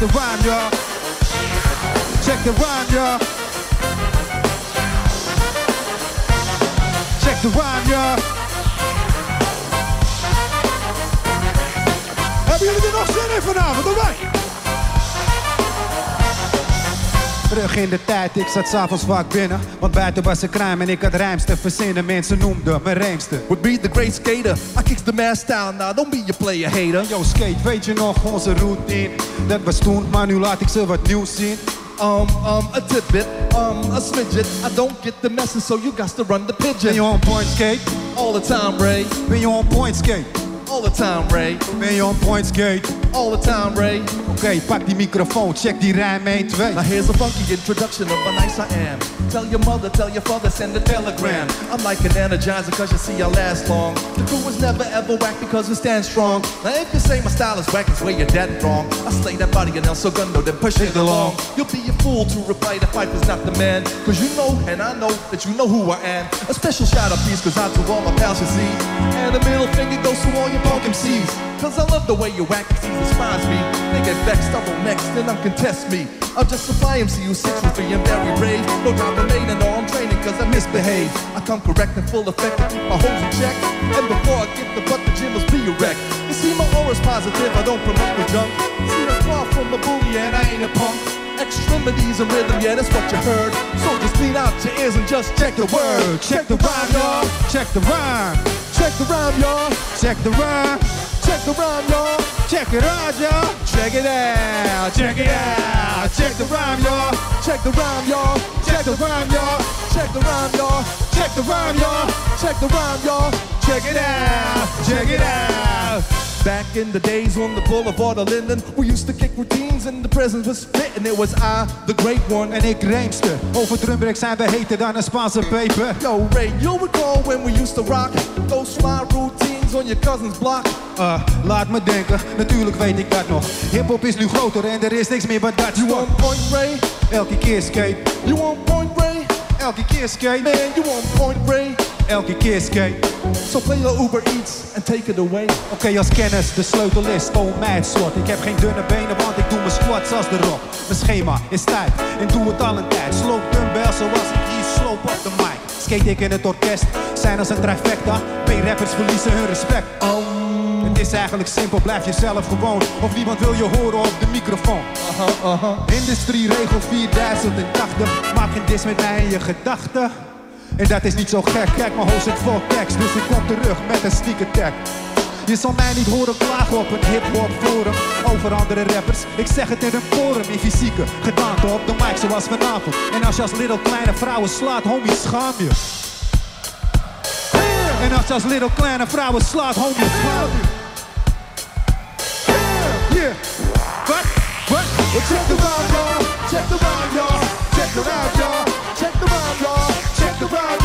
the rhyme, y'all. Check the rhyme, y'all. Check the rhyme, y'all. Hebben jullie er nog zin in vanavond, of Terug in de tijd, ik zat s'avonds vaak binnen. Want buiten was een crime en ik had rijms te verzinnen. Mensen noemden me rijmster. Would be the great skater. I kicks the mask down now, don't be a player hater. Yo, skate, weet je nog onze routine? Dat was toen, maar nu laat ik ze wat nieuws zien. Um, um, a tidbit, um, a smidget. I don't get the message, so you got to run the pigeon. Ben je on point skate? All the time, Ray. Ben je on point skate? All the time, Ray. Ben je on point skate? All the time, Ray. Oké, pak die microfoon, check die rijm 1, 2. Now here's a funky introduction of how nice I am. Tell your mother, tell your father, send a telegram. I'm like an energizer cause you see I last long. The crew was never ever whack because we stand strong. Now if you say my style is whack, it's where you're dead wrong. I slay that body and El Segundo, then push it along. You'll be a fool to reply the fight is not the man. Cause you know and I know that you know who I am. A special shout out piece goes out to all my pals you see. And the middle finger goes to all your punk MCs. Cause I love the way you whack MCs despise me. They get vexed, stumble next, then I'm contest me. I'm just a fly MC who's 63 and very brave. No drama made and all I'm training cause I misbehave. I come correct and full effect to keep my hoes in check. And before I get the butt, the gym must be a wreck. You see, my aura's positive, I don't promote the junk. See, I'm far from a bully and I ain't a punk. Extremities and rhythm, yeah, that's what you heard. So just clean out your ears and just check the word. Check the rhyme, y'all. Check the rhyme. Check the rhyme, y'all. Check the rhyme. Check the rhyme, y'all. Check it out, y'all. Check it out. Check it out. Check the rhyme, y'all. Check the rhyme, y'all. Check the rhyme, y'all. Check the rhyme, y'all. Check the rhyme, y'all. Check the rhyme, y'all. Check it out. Check it out. Back in the days on the boulevard of Linden, we used to kick routines and the presence was fitting. It was I, the great one. En ik rijmster. Over drumbrek zijn we heter dan een Spaanse peper. Yo, Ray, you'll recall when we used to rock those fly routines on your cousin's block. Uh, laat me denken, natuurlijk weet ik dat nog. Hip-hop is nu groter en er is niks meer maar dat. You on point, Ray? Elke keer skate. You on point, Ray? Elke keer skate. Man, you on point, Ray? Elke keer skate. So play your Uber Eats and take it away. Oké, als kennis, de sleutel is, oh mijn slot. Ik heb geen dunne benen, want ik doe mijn squats als de rock. Mijn schema is tijd en doe het al een tijd. Sloop dumbbell zoals ik hier sloop op de mic. Skate ik in het orkest, zijn als een trifecta. B-rappers verliezen hun respect. Het is eigenlijk simpel, blijf jezelf gewoon. Of niemand wil je horen op de microfoon. Industrie regel 4080. Maak geen dis met mij in je gedachten. En dat is niet zo gek, kijk mijn hoofd zit vol tekst Dus ik kom terug met een sneak attack Je zal mij niet horen klagen op een hip-hop forum Over andere rappers, ik zeg het in een forum In fysieke gedaante op de mic zoals vanavond En als je als little kleine vrouwen slaat, homie, schaam je En als je als little kleine vrouwen slaat, homie, schaam je Yeah, wat? Wat? Check the rhyme, y'all. Check the rhyme, y'all. Check the rhyme, y'all. Check the rhyme, y'all. The rhyme,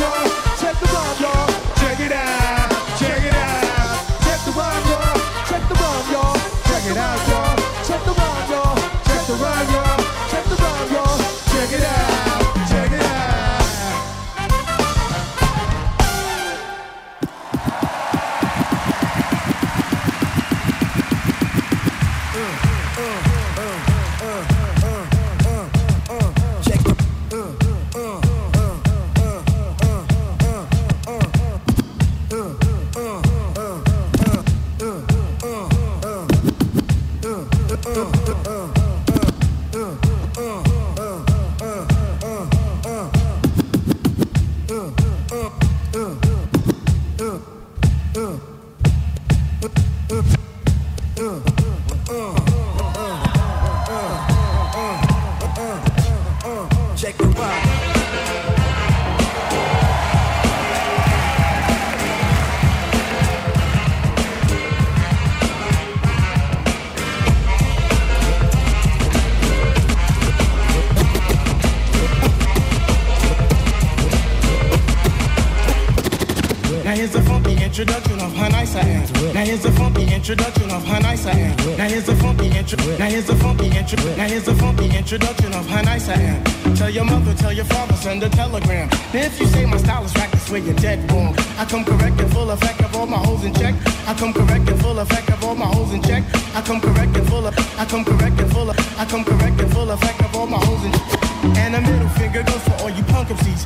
introduction of how nice I am. Now here's a funky intro. Now here's a funky intro. Now here's a funky introduction of how nice I am. Tell your mother, tell your father, send a telegram. Now if you say my style is whack, that's where you're dead wrong. I come correct and full effect of all my hoes in check. I come correct and full effect of all my hoes in check. I come correct and full of. I come correct and full of. I come correct and full effect of all my hoes in check. And a middle finger goes for all you punk MCs.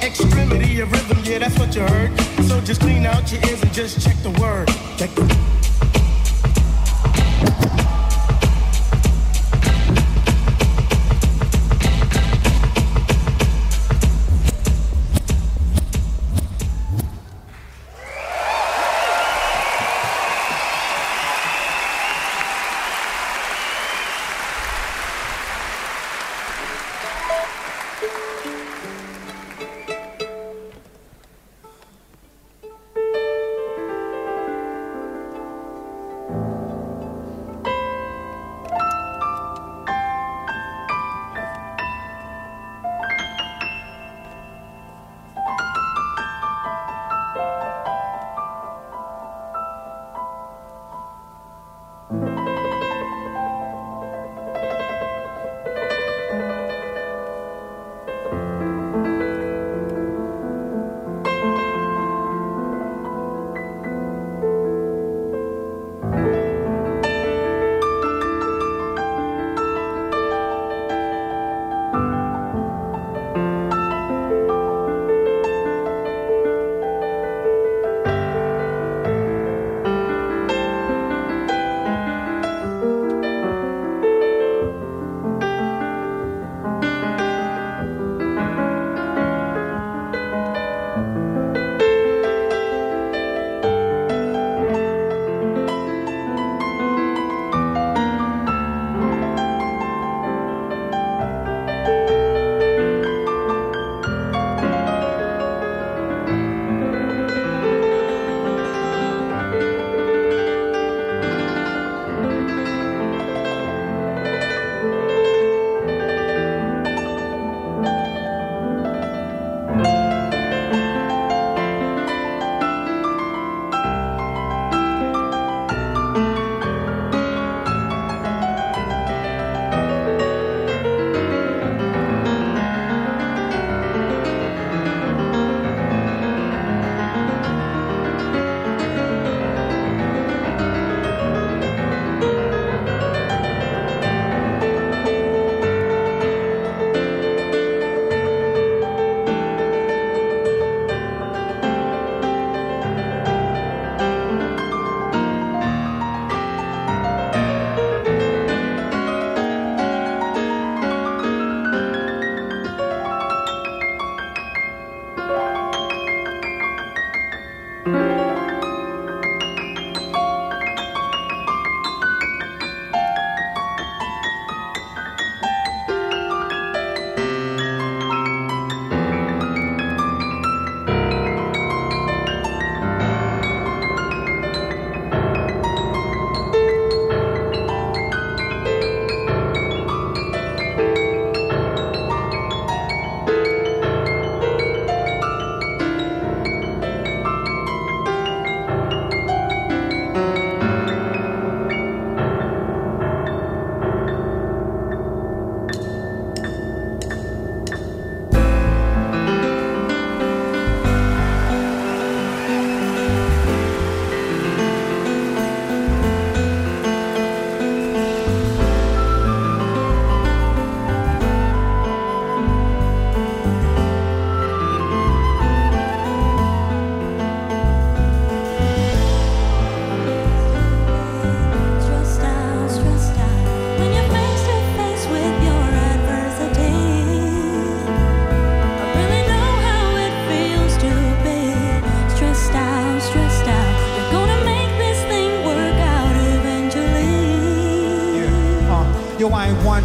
Extremity of rhythm, yeah, that's what you heard. So just clean out your ears and just check the word. Check the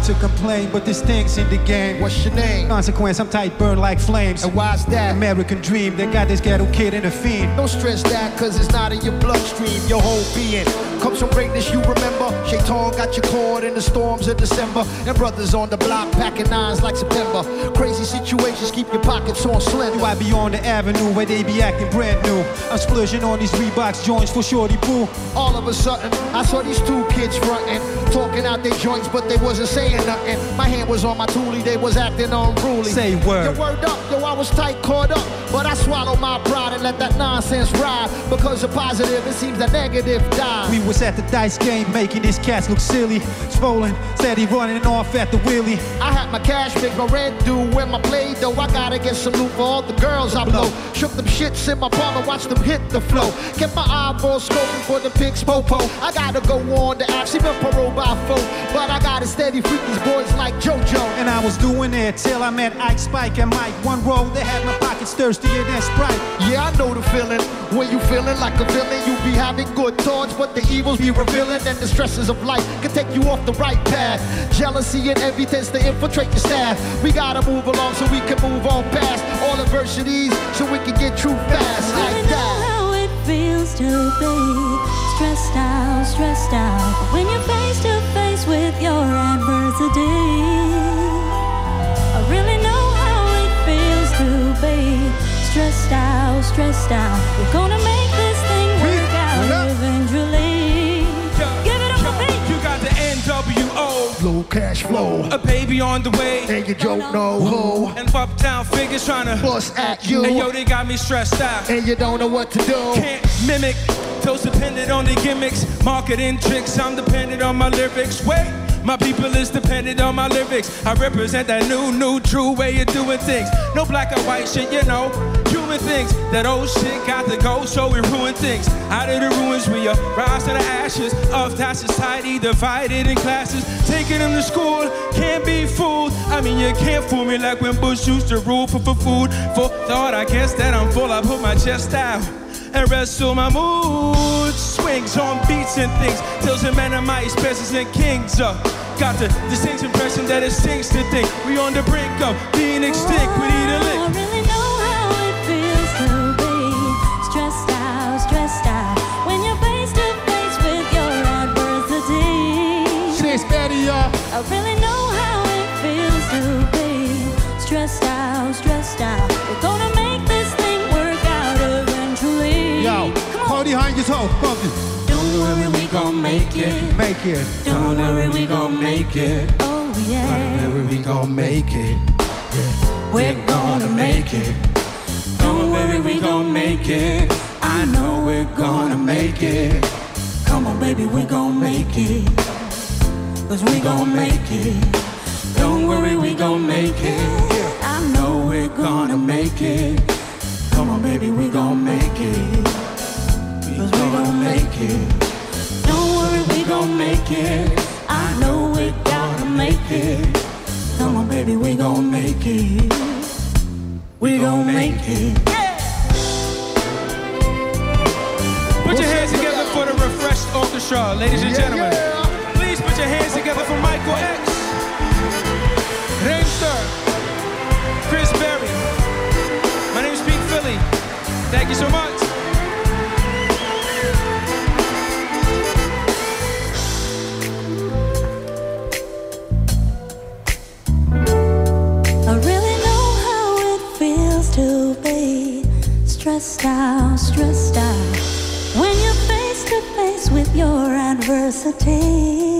to complain, but this things in the game. What's your name? Consequence, I'm tight, burn like flames. And why's that? American dream, they got this ghetto kid in a fiend. Don't stress that, cause it's not in your bloodstream. Your whole being comes from greatness, you remember. Shaitan got you caught in the storms of December. And brothers on the block packing nines like September. Crazy situations keep your pockets on slender. You I be on the avenue where they be acting brand new. I'm splurging on these Reeboks joints for shorty boo. All of a sudden, I saw these two kids fronting, talking out their joints, but they wasn't saying nothing. My hand was on my toolie, they was acting unruly. Say word. Your word up, yo, I was tight, caught up. But I swallowed my pride and let that nonsense ride. Because of positive, it seems the negative died. We was at the dice game making these cats look silly. Swollen, steady running off at the wheelie. I had my cash mix, my red due, and my play though. I gotta get some loot for all the girls I blow. Shook them shits in my palm and watched them hit the flow. Kept my eyeballs scoping for the pigs popo. I gotta go on the app, she been paroled by foe. But I gotta steady freak these boys like JoJo. And I was doing it till I met Ike Spike and Mike. One roll, they had my pockets thirstier than Sprite. Yeah, I know the feeling. When you feeling like a villain, you be having good thoughts, but the evils be revealing, and the stresses of life can take you off the right path. Jealousy and envy tends to infiltrate your staff. We gotta move along so we can move on past all adversities, so we can get through fast Really like know that. how it feels to be stressed out, stressed out. When you're face to face with your adversity. I really know how it feels to be stressed out, stressed out. We're gonna make Cash flow, a baby on the way. and you don't know who. And uptown figures trying to Bust at you, And yo, they got me stressed out. and you don't know what to do. Can't mimic. Those dependent on the gimmicks, marketing tricks. I'm dependent on my lyrics. Wait, my people is dependent on my lyrics. I represent that new, new, true way of doing things. No black or white shit, you know. Human things. That old shit got to go, so we ruin things. Out of the ruins, we rise to the ashes of that society divided in classes. Taking them to school, can't be fooled. I mean, you can't fool me like when Bush used to rule for, for food. For thought, I guess that I'm full. I put my chest out and wrestle my mood. Swings on beats and things, tells a man of my expenses and kings. Uh, got the distinct impression that it stinks to think we on the brink of being extinct. We need a I really know how it feels to be stressed out, stressed out. We're gonna make this thing work out eventually. Yo, Come on. hold behind your toe, bump it. Don't worry, we gon' make it. Make it. Don't worry, we gon' make it. Oh yeah, we gon' make it. we're gonna make it. Don't worry, we gon' make it. I know we're gonna make it. Come on, baby, we gon' make it. Cause we gon' make it. Don't worry, we gon' make it. I know we're gonna make it. Come on, baby, we gon' make it. Cause we gon' make it. Don't worry, we gon' make it. I know we're gonna make it. Come on, baby, we gon' make it. We gon' make it. Put your hands together for the Re:Freshed Orchestra, ladies and gentlemen. For Maikal X. Raymster. Kris Berry. My name is Pete Philly. Thank you so much. I really know how it feels to be stressed out, stressed out. When you're face to face with your adversity.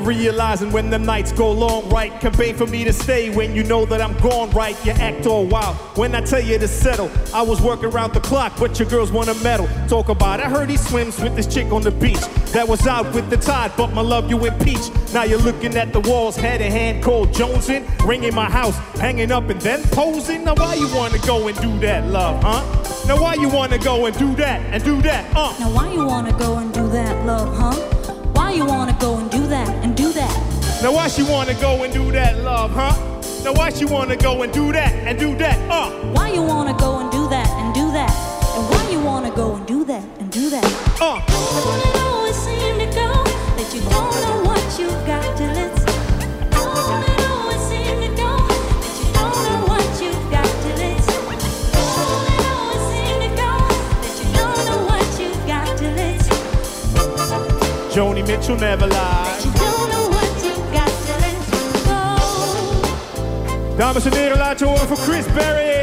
You're realizing when the nights go long, right? Campaign for me to stay when you know that I'm gone, right? You act all wild when I tell you to settle. I was working around the clock, but your girls want a medal. Talk about, I heard he swims with this chick on the beach. That was out with the tide, but my love you impeach. Now you're looking at the walls, head in hand, cold Jonesing, ringing my house, hanging up and then posing. Now why you wanna go and do that, love, huh? Now why you wanna go and do that and do that, uh? Now why you wanna go and do that, love, huh? You wanna go and do that and do that? Now why she wanna go and do that, love, huh? Now why she wanna go and do that and do that, uh? Why you wanna go and do that and do that? And why you wanna go and do that and do that? Uh. Don't it always seem to go that you don't know what you've got Joni Mitchell never lies. You don't know what you've got till it's gone. Dames en heren, laat je horen voor Kris Berry.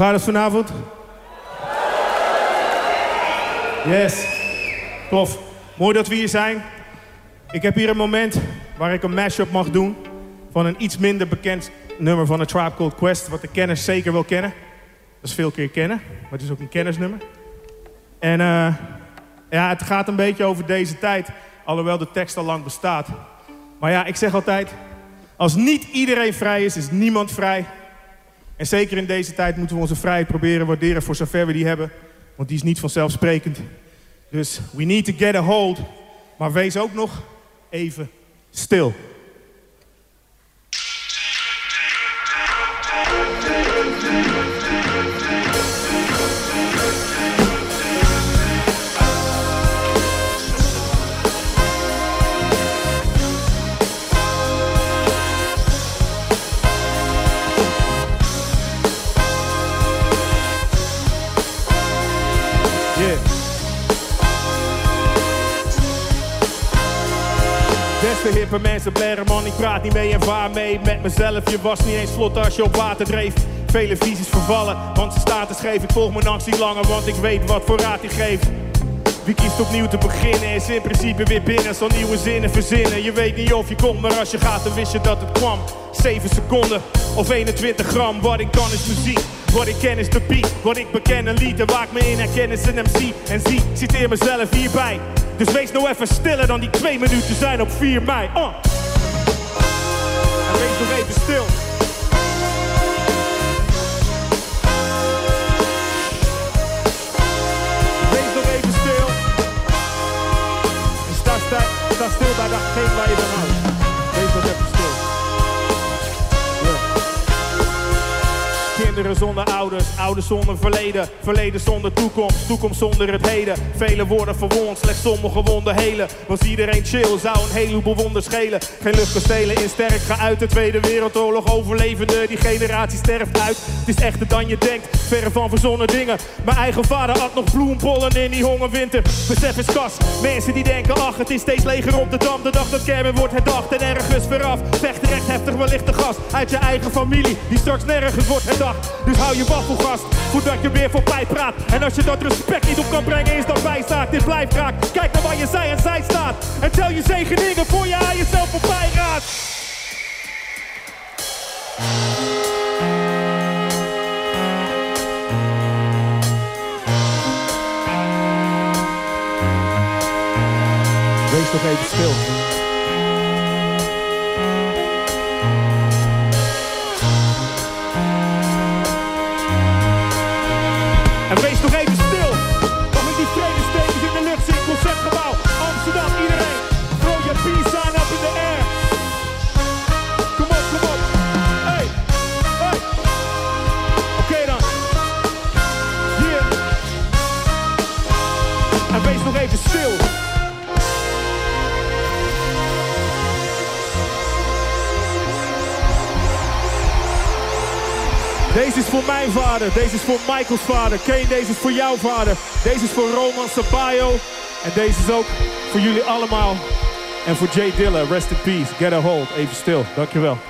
Gaat het vanavond? Yes. Tof. Mooi dat we hier zijn. Ik heb hier een moment waar ik een mashup mag doen van een iets minder bekend nummer van A Tribe Called Quest, wat de kenners zeker wel kennen. Dat is veel keer kennen, maar het is ook een kennersnummer. En eh, ja, het gaat een beetje over deze tijd, alhoewel de tekst al lang bestaat. Maar ja, ik zeg altijd, als niet iedereen vrij is, is niemand vrij. En zeker in deze tijd moeten we onze vrijheid proberen waarderen voor zover we die hebben. Want die is niet vanzelfsprekend. Dus we need to get a hold. Maar wees ook nog even stil. Man, ik praat niet mee en vaar mee met mezelf. Je was niet eens vlot als je op water dreef. Vele visies vervallen, want ze staat te scheef. Ik volg mijn actie langer, want ik weet wat voor raad hij geeft. Wie kiest opnieuw te beginnen is in principe weer binnen. Zal nieuwe zinnen verzinnen. Je weet niet of je komt, maar als je gaat, dan wist je dat het kwam. 7 seconden of 21 gram. Wat ik kan is muziek. Wat ik ken is de beat. Wat ik beken een lied. En waar ik me in herken is een MC. En zie, citeer mezelf hierbij. Dus wees nou even stiller dan die twee minuten zijn op 4 mei. Uh. En wees nog even stil. Wees nog even stil. En sta, sta, sta stil bij datgene waar je van Zonder ouders, ouders zonder verleden, verleden zonder toekomst, toekomst zonder het heden. Vele worden verwond, slechts sommige wonden helen. Was iedereen chill, zou een heleboel wonden schelen. Geen luchtkastelen in sterk, ga uit de Tweede Wereldoorlog overlevende. Die generatie sterft uit, het is echter dan je denkt, verre van verzonnen dingen. Mijn eigen vader had nog bloempollen in die hongerwinter. Besef is kas, mensen die denken, ach het is steeds leger op de dam. De dag dat Kermen wordt herdacht en ergens veraf. Vecht recht heftig wellicht de gas uit je eigen familie, die straks nergens wordt herdacht. Dus hou je waffel vast, voordat je weer voorbij praat. En als je dat respect niet op kan brengen, is dat bijstaat. Dit blijft raak, kijk naar waar je zij en zij staat. En tel je zegeningen voor je aan jezelf voorbij gaat. Wees nog even stil. Is voor mijn vader, deze is voor Michaels vader. Kane, deze is voor jouw vader. Deze is voor Roman Sabayo. En deze is ook voor jullie allemaal. En voor Jay Dilla, rest in peace. Get a hold, even stil. Dankjewel.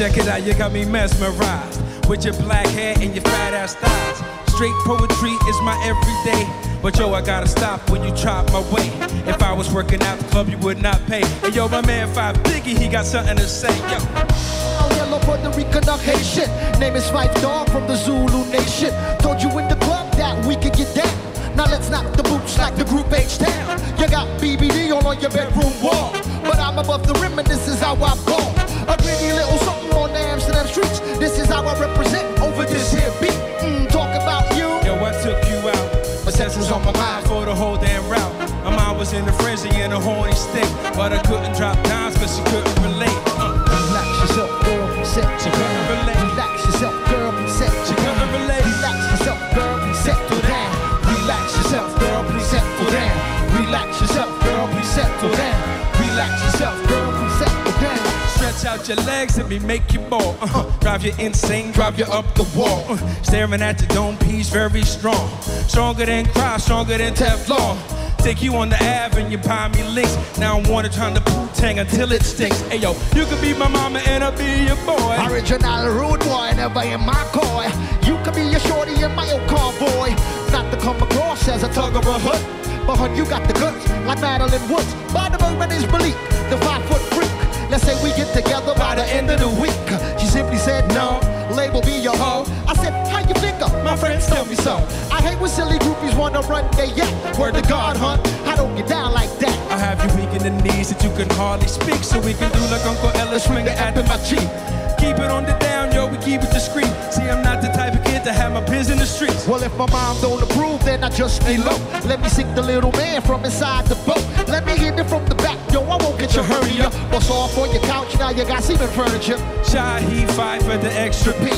Check it out, you got me mesmerized. With your black hair and your fat ass thighs. Straight poetry is my everyday. But yo, I gotta stop when you chop my way. If I was working out the club, you would not pay. And yo, my man Phife Diggy, he got something to say. Yo, All yellow Puerto Rican or Haitian. Name is Phife Dawg from the Zulu Nation. Told you in the club that we could get down. Now let's knock the boots like the group H Town. You got BBD all on your bedroom wall. But I'm above the rim and But I couldn't drop downs cause she couldn't relate. Uh, Relax yourself, girl. Set couldn't relate. Relax yourself, girl. Set couldn't relate. Relax yourself, girl. Settle down. Relax yourself, girl. Please settle down. Relax yourself, girl. Please settle down. Relax yourself, girl. Please settle down. Stretch out your legs and me make you more. Uh, drive you insane, drive you up the wall. Uh, staring at the dome piece, very strong. Stronger than cry, stronger than Teflon. Take you on the Ave and you buy me links. Now I'm wanna trying to poo tang until it stinks. Hey yo, you could be my mama and I'll be your boy. Original rude boy, never in my coy. You can be a shorty in my old convoy. Not to come across as a tug of a hood. But hun, you got the goods, like Madeline Woods. By the movement is belief, the five foot freak. Let's say we get together by the end of the week. She simply said no, label me your hoe. I said, how you figure? My friends tell me so. I hate when silly groupies wanna run their yak. Word to God, hun, I don't get down like that. I'll have you weak in the knees that you can hardly speak. So we can do like Uncle Ellis finger at my cheek. Keep it on the down, yo, we keep it discreet. See, I'm not the type of kid to have my biz in the streets. Well, if my mom don't approve, then I just stay low. Let me sink the little man from inside the boat. Let me hit it from the back, yo, I won't get you hurry up. Bust off on your couch, now you got semen furniture. Shy, he five for the extra P.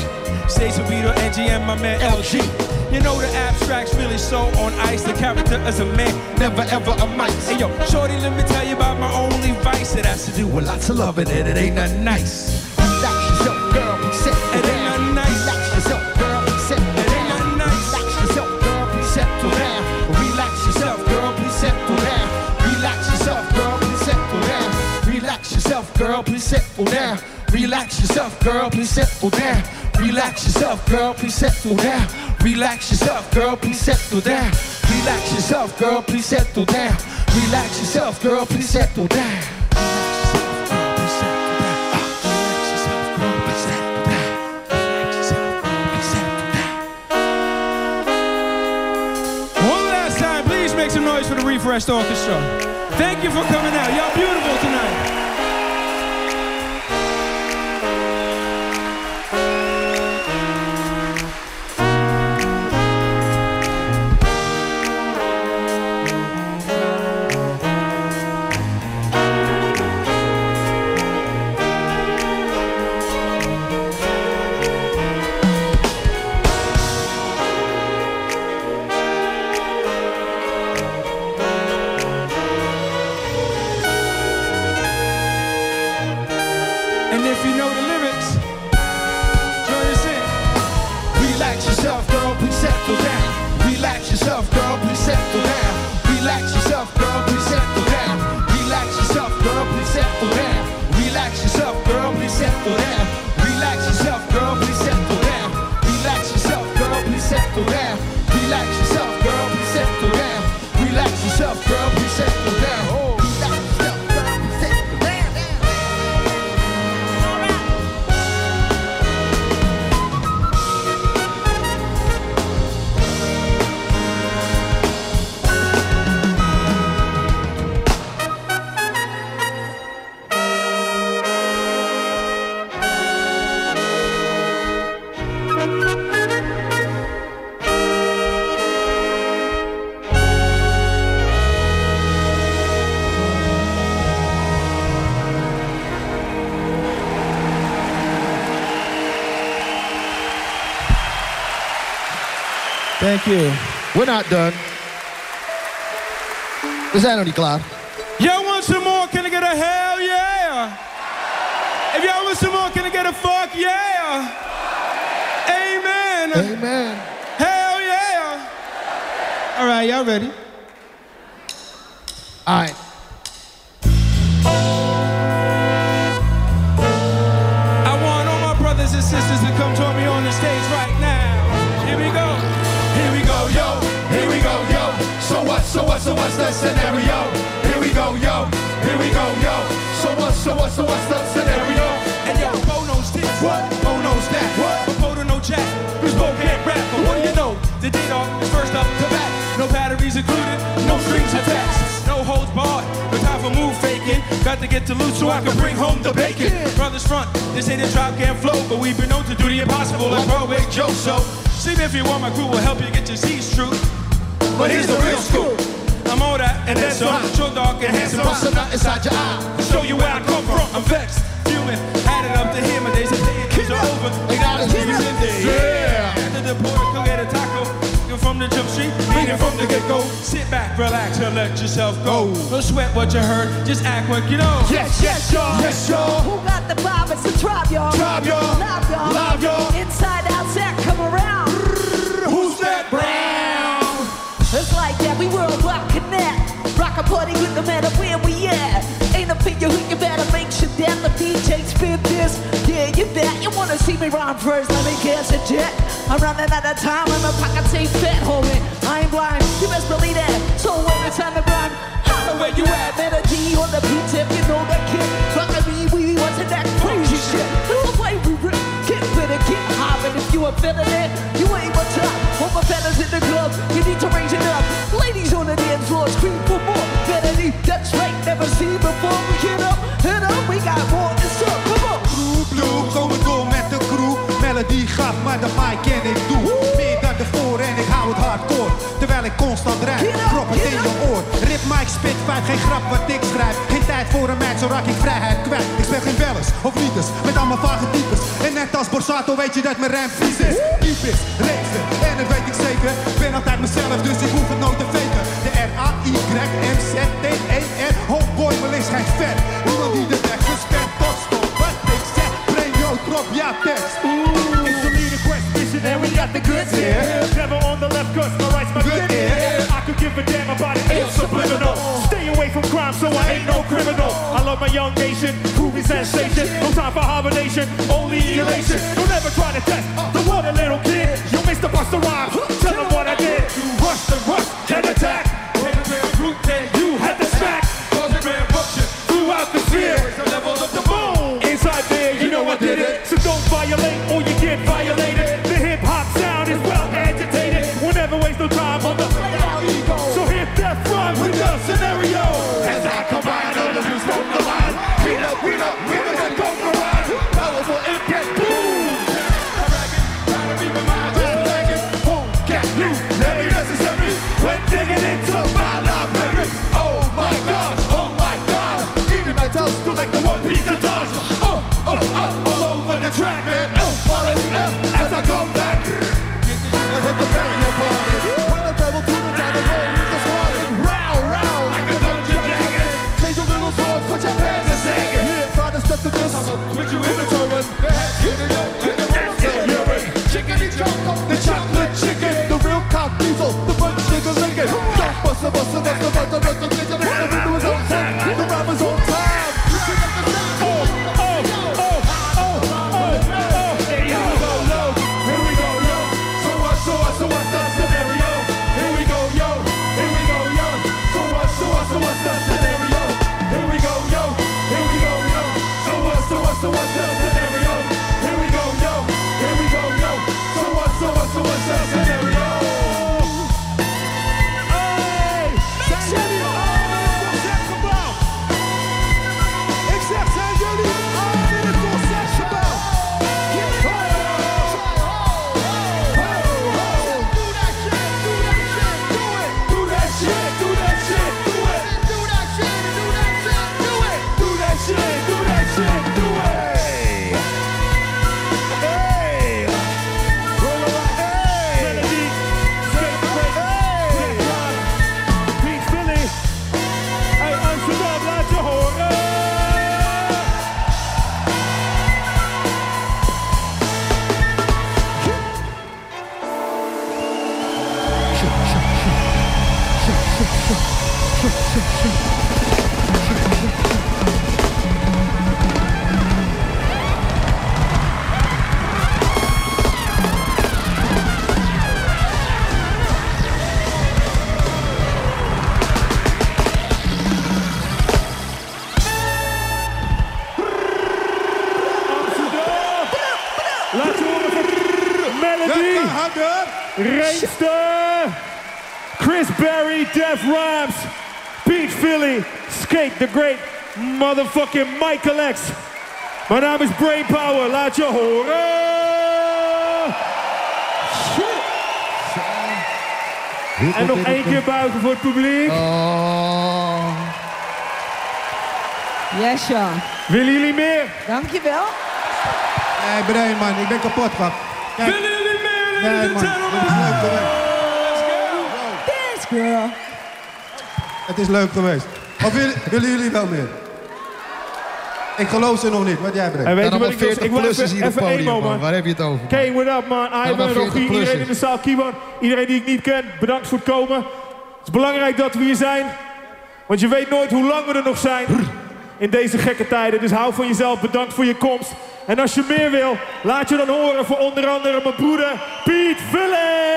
Station Vito, NG, and my man LG. You know the abstract's really so on ice. The character as a man, never ever a mice. Hey yo, shorty, let me tell you about my only vice. It has to do with lots of loving and it ain't nothing nice. Relax yourself, girl, be set It ain't nothing nice. Relax yourself, girl, be set It ain't nothing nice. Relax yourself, girl, please settle down. Relax yourself, girl, please settle down. Relax yourself, girl, please settle down. Relax yourself, girl, please settle down. Relax yourself, girl, please settle down. Relax yourself, girl, please settle down. Relax yourself, girl, please settle down. Relax yourself, girl, please settle down. Relax yourself, girl, please settle down. One last time, please make some noise for the Re:Freshed Orchestra. Thank you for coming out. Y'all beautiful tonight. Know the lyrics, join us in. Relax yourself, girl, please settle down. Relax yourself, girl, please settle down. Relax yourself, girl, please settle down. Relax yourself, girl, please settle down. Relax yourself, girl, please settle down. Thank you. We're not done. We that niet klaar. Y'all want some more? Can I get a hell yeah? If y'all want some more, can I get a fuck yeah? Amen. Amen. Hell yeah. All right, y'all ready? All right. What's the scenario? Here we go, yo. Here we go, yo. So what, so what, so what's the scenario? And yo, Bo knows this. What? Bo knows that. What? But Bo don't know Jack. Cause Bo can't rap. But what do you know? The D-Dog is first up to bat. No batteries included, no strings attached. No holds barred, no time for move faking. Got to get to loot so I can bring home the bacon. Brothers front, this ain't a drop can't flow, but we've been known to do the impossible like Broadway Joe. So, see if you want, my crew will help you get your C's true. But here's the real scoop. I'm all that and then some. Short, dark, and handsome. What's the nut inside your eye? Show you where I come from. I'm vexed, fuming. Had it up to here, my days of day is over. They got us niggas in there. Yeah. After the porter, go get a taco. You're from the jump street, meaning from the get-go. Sit back, relax, and let yourself go. Oh. Don't sweat what you heard, just act like you know. Yes, yes, y'all. Yes, y'all. Who got the vibe? It's the tribe, y'all. Tribe, y'all. Live, y'all. Live, y'all. Inside, outside, come around. Who's that brown? Party with no matter where we at. Ain't a figure who you better make sure that the DJ spin this. Yeah, you bet. You wanna see me rhyme first? Let me guess a jet. I'm running out of time and my pockets ain't fat, homie. I ain't blind, you best believe that. So when it's time to rhyme, holla where you at. Melody on the beat if you know that kid. Rockin' me, we wasn't that crazy shit. Is why we rip. Get better, get hopping. If you a feeling it, you ain't what's up. All my fellas in the club, you need constant het in je oor. Rip Mike spit feit, geen grap wat ik schrijf. Geen tijd voor een meid, zo raak ik vrijheid kwijt. Ik speel geen wellers of lieders, met allemaal vage types. En net als Borsato weet je dat mijn rijm vies is. Diep is, en dat weet ik zeker. Ben altijd mezelf, dus so I ain't no criminal. I love my young nation, groovy sensation. No time for hibernation, only elation. Don't ever try to test the water, little kid. You missed the Buster rhyme. Motherfucking Michael X. Mijn naam is Brain Power, laat je horen. En nog één keer buigen voor het publiek. Yes, Sean. Willen jullie meer? Dankjewel. Nee, Brian, man, ik ben kapot, grap. Willen jullie meer, nee, man, Het is leuk geweest. Dance, girl. Het is leuk geweest. Of willen, willen jullie wel meer? Ik geloof ze nog niet. Wat jij, Brian? En weet je wat ik wil? Ik wil even, even emo, man. Waar heb je het over? Kay, what up, man? Ivan, maar Rogier, 40 iedereen in de zaal, Kiwan. Iedereen die ik niet ken, bedankt voor het komen. Het is belangrijk dat we hier zijn. Want je weet nooit hoe lang we er nog zijn. In deze gekke tijden. Dus hou van jezelf. Bedankt voor je komst. En als je meer wil, laat je dan horen voor onder andere mijn broeder Piet Ville.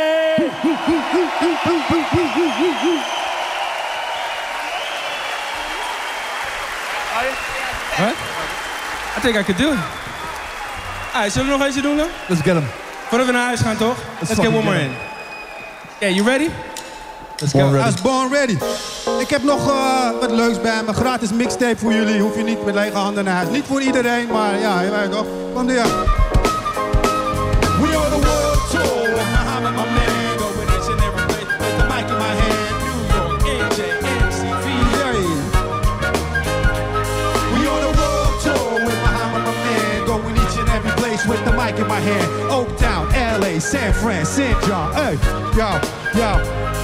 Huh? I think I could do it. Alright, zullen we nog eentje doen dan? Let's get him. Voordat we naar huis gaan, toch? Let's, get fucking one more get in. Yeah, you ready? Let's go. Hij is born ready. Ik heb nog eh, wat leuks bij me. Gratis mixtape voor jullie. Hoef je niet met lege handen naar huis. Niet voor iedereen, maar ja, je weet toch. Kom er. Mic in my hand. Oaktown, LA, San Fran, St. John. Hey, yo, yo.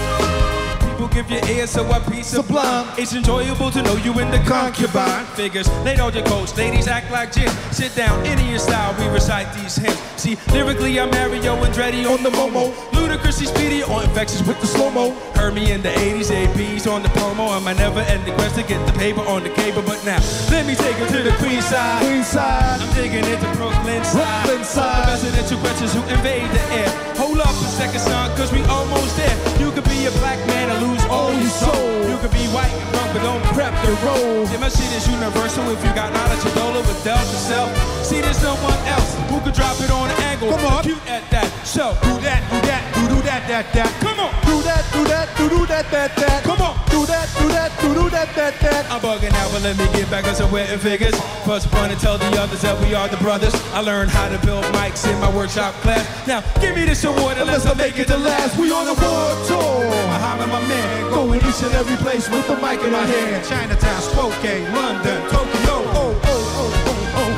Give your ear so I peace sublime. It's enjoyable to know you in the concubine. Figures, laid on your coats, ladies act like gin. Sit down, Indian style, we recite these hymns. See, lyrically I'm Mario Andretti on the Momo. Ludicrously speedy or infectious with the slow-mo. Heard me in the 80s, ABs on the promo. I'm my never-ending quest to get the paper on the cable. But now, let me take it to the queen side. Queen side. I'm digging into Brooklyn side. Brooklyn side. The residential questions who invade the air. Hold up a second, son, cause we almost there. You could be a black man and lose all your soul. You could be white and drunk, but don't prep the road. Yeah, my shit is universal if you got knowledge of Dola with Delta Self. See, there's no one else who could drop it on an angle. Come on. Cute at that. So, Do that, do that, do do that, that, that. come. Do that, do that, that, that. Come on. Do that, do that, do do that, that, that. I'm bugging out, but let me get back on some wetting figures. First one to tell the others that we are the brothers. I learned how to build mics in my workshop class. Now, give me this award unless I make it the last. We on a world tour. Muhammad, my man, going each and every place with the mic in my hand. Chinatown, Spokane, London, Tokyo. Oh, oh, oh, oh, oh.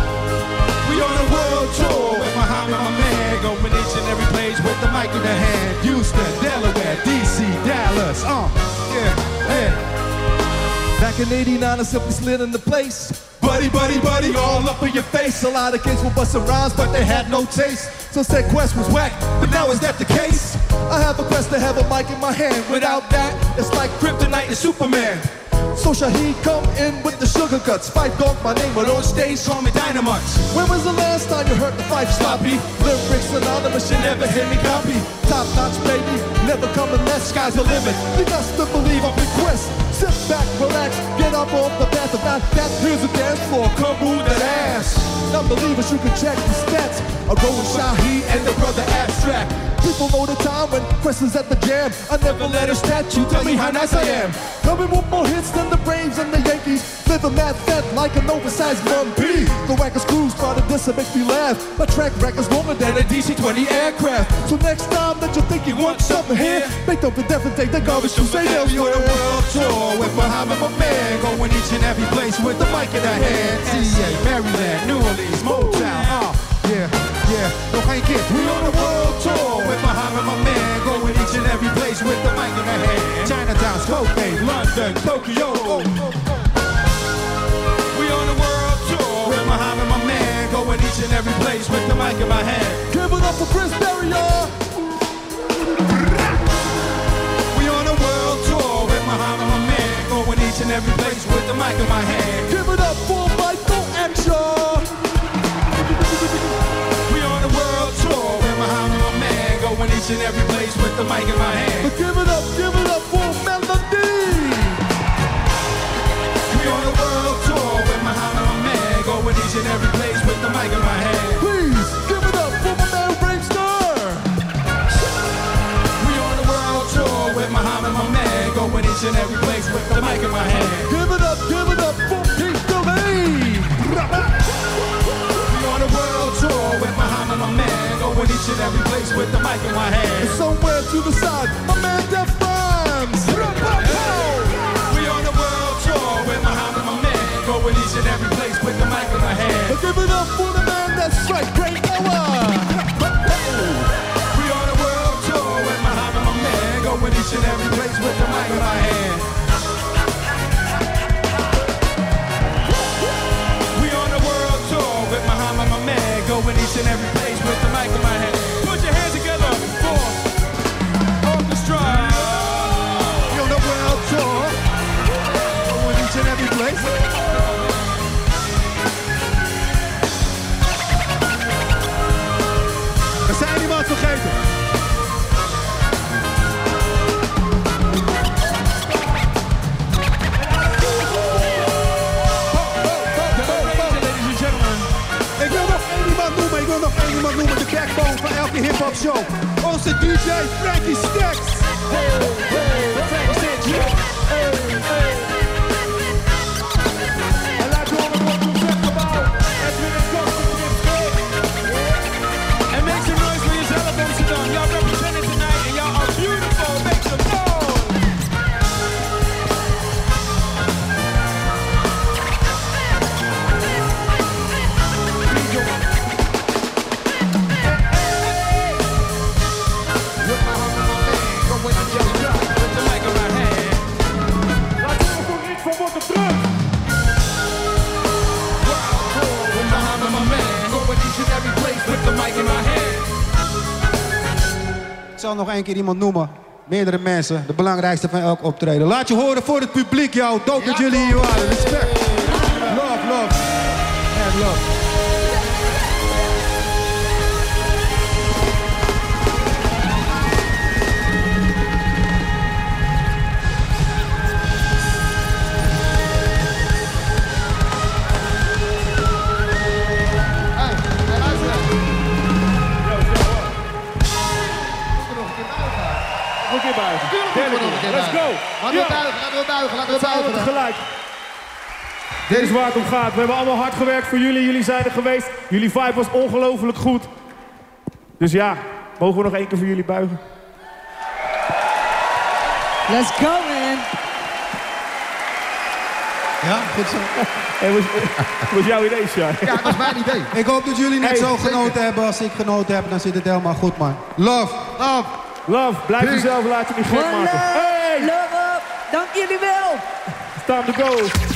We on a world tour with Muhammad, my man, going each and every place with the mic in the hand. Houston, Delaware, DC, Dallas. Uh, yeah, yeah. Back in 89, I simply slid into place. Buddy, buddy, buddy, all up in your face. A lot of kids were busting rhymes, but they had no taste. So said Quest was whack, but now is that the case? I have a quest to have a mic in my hand. Without that, it's like Kryptonite and Superman. So Shaheed come in with the sugar guts. Phife Dawg my name, but on stage call me Dynamite. When was the last time you heard the fight sloppy? Lyrics anonymous, you never hear me copy. Top notch, baby, never come unless sky's the limit. You got to believe I'm in quest. Sit back, relax, get up off the path of not that. Here's a dance floor, come move that ass. Non-believers, you can check the stats. I go Shaheed and the brother Abstract. People know the time when Quest is at the jam. I never let a statue tell me how nice I am. Coming with more hits than the Braves and the Yankees. Live a mad fat like an oversized P. The wackers crews try to diss and make me laugh. My track record's longer than a DC-20 aircraft. So next time that you think you want something here, make them the different take the garbage to say We on a world tour with Muhammad, my man, going each and every place with the mic in the hand. CA, Maryland, New Orleans, Motown, uh, yeah, yeah, no keer. We on a world tour with Muhammad, my man, going each and every place with the mic in the hand. Chinatown, Spokane, London, Tokyo. We on a world tour with Muhammad, my man, going each and every place with the mic in my hand. Give it up for Kris Berry. We on a world tour with Muhammad, my man, going each and every place with the mic in my hand. each and every place with the mic in my hand. But give it up, give it up for Melodee. We on a world tour with Muhammad Ahmed, going each and every place with the mic in my hand. Please give it up for my man Raymster. We on a world tour with Muhammad Ahmed, going each and every place with the mic in my hand. Going each and every place with the mic in my hand. Somewhere to the side, my man Def Rhymes. We on a world tour with Muhammad, my man, going each and every place with the mic in my hand. Give it up for the man that's right, great Noah. We on a world tour with Muhammad, my man, going each and every nog één keer iemand noemen. Meerdere mensen, de belangrijkste van elk optreden. Laat je horen voor het publiek, jou. Dood dat jullie hier waren. Respect. Laten laten we buigen. tegelijk. Dit is waar het om gaat. We hebben allemaal hard gewerkt voor jullie. Jullie zijn er geweest. Jullie vibe was ongelooflijk goed. Dus ja, mogen we nog één keer voor jullie buigen? Let's go, man. Ja, goed zo. Hey, was, was jouw idee, Shai? Ja, dat was mijn idee. Ik hoop dat jullie net Hey, zo zeker. genoten hebben als ik genoten heb. Dan zit het helemaal goed, man. Love. Love. Love, blijf jezelf, laat je niet gek maken. love. Hey, Love up. Dank jullie wel. it's time to go.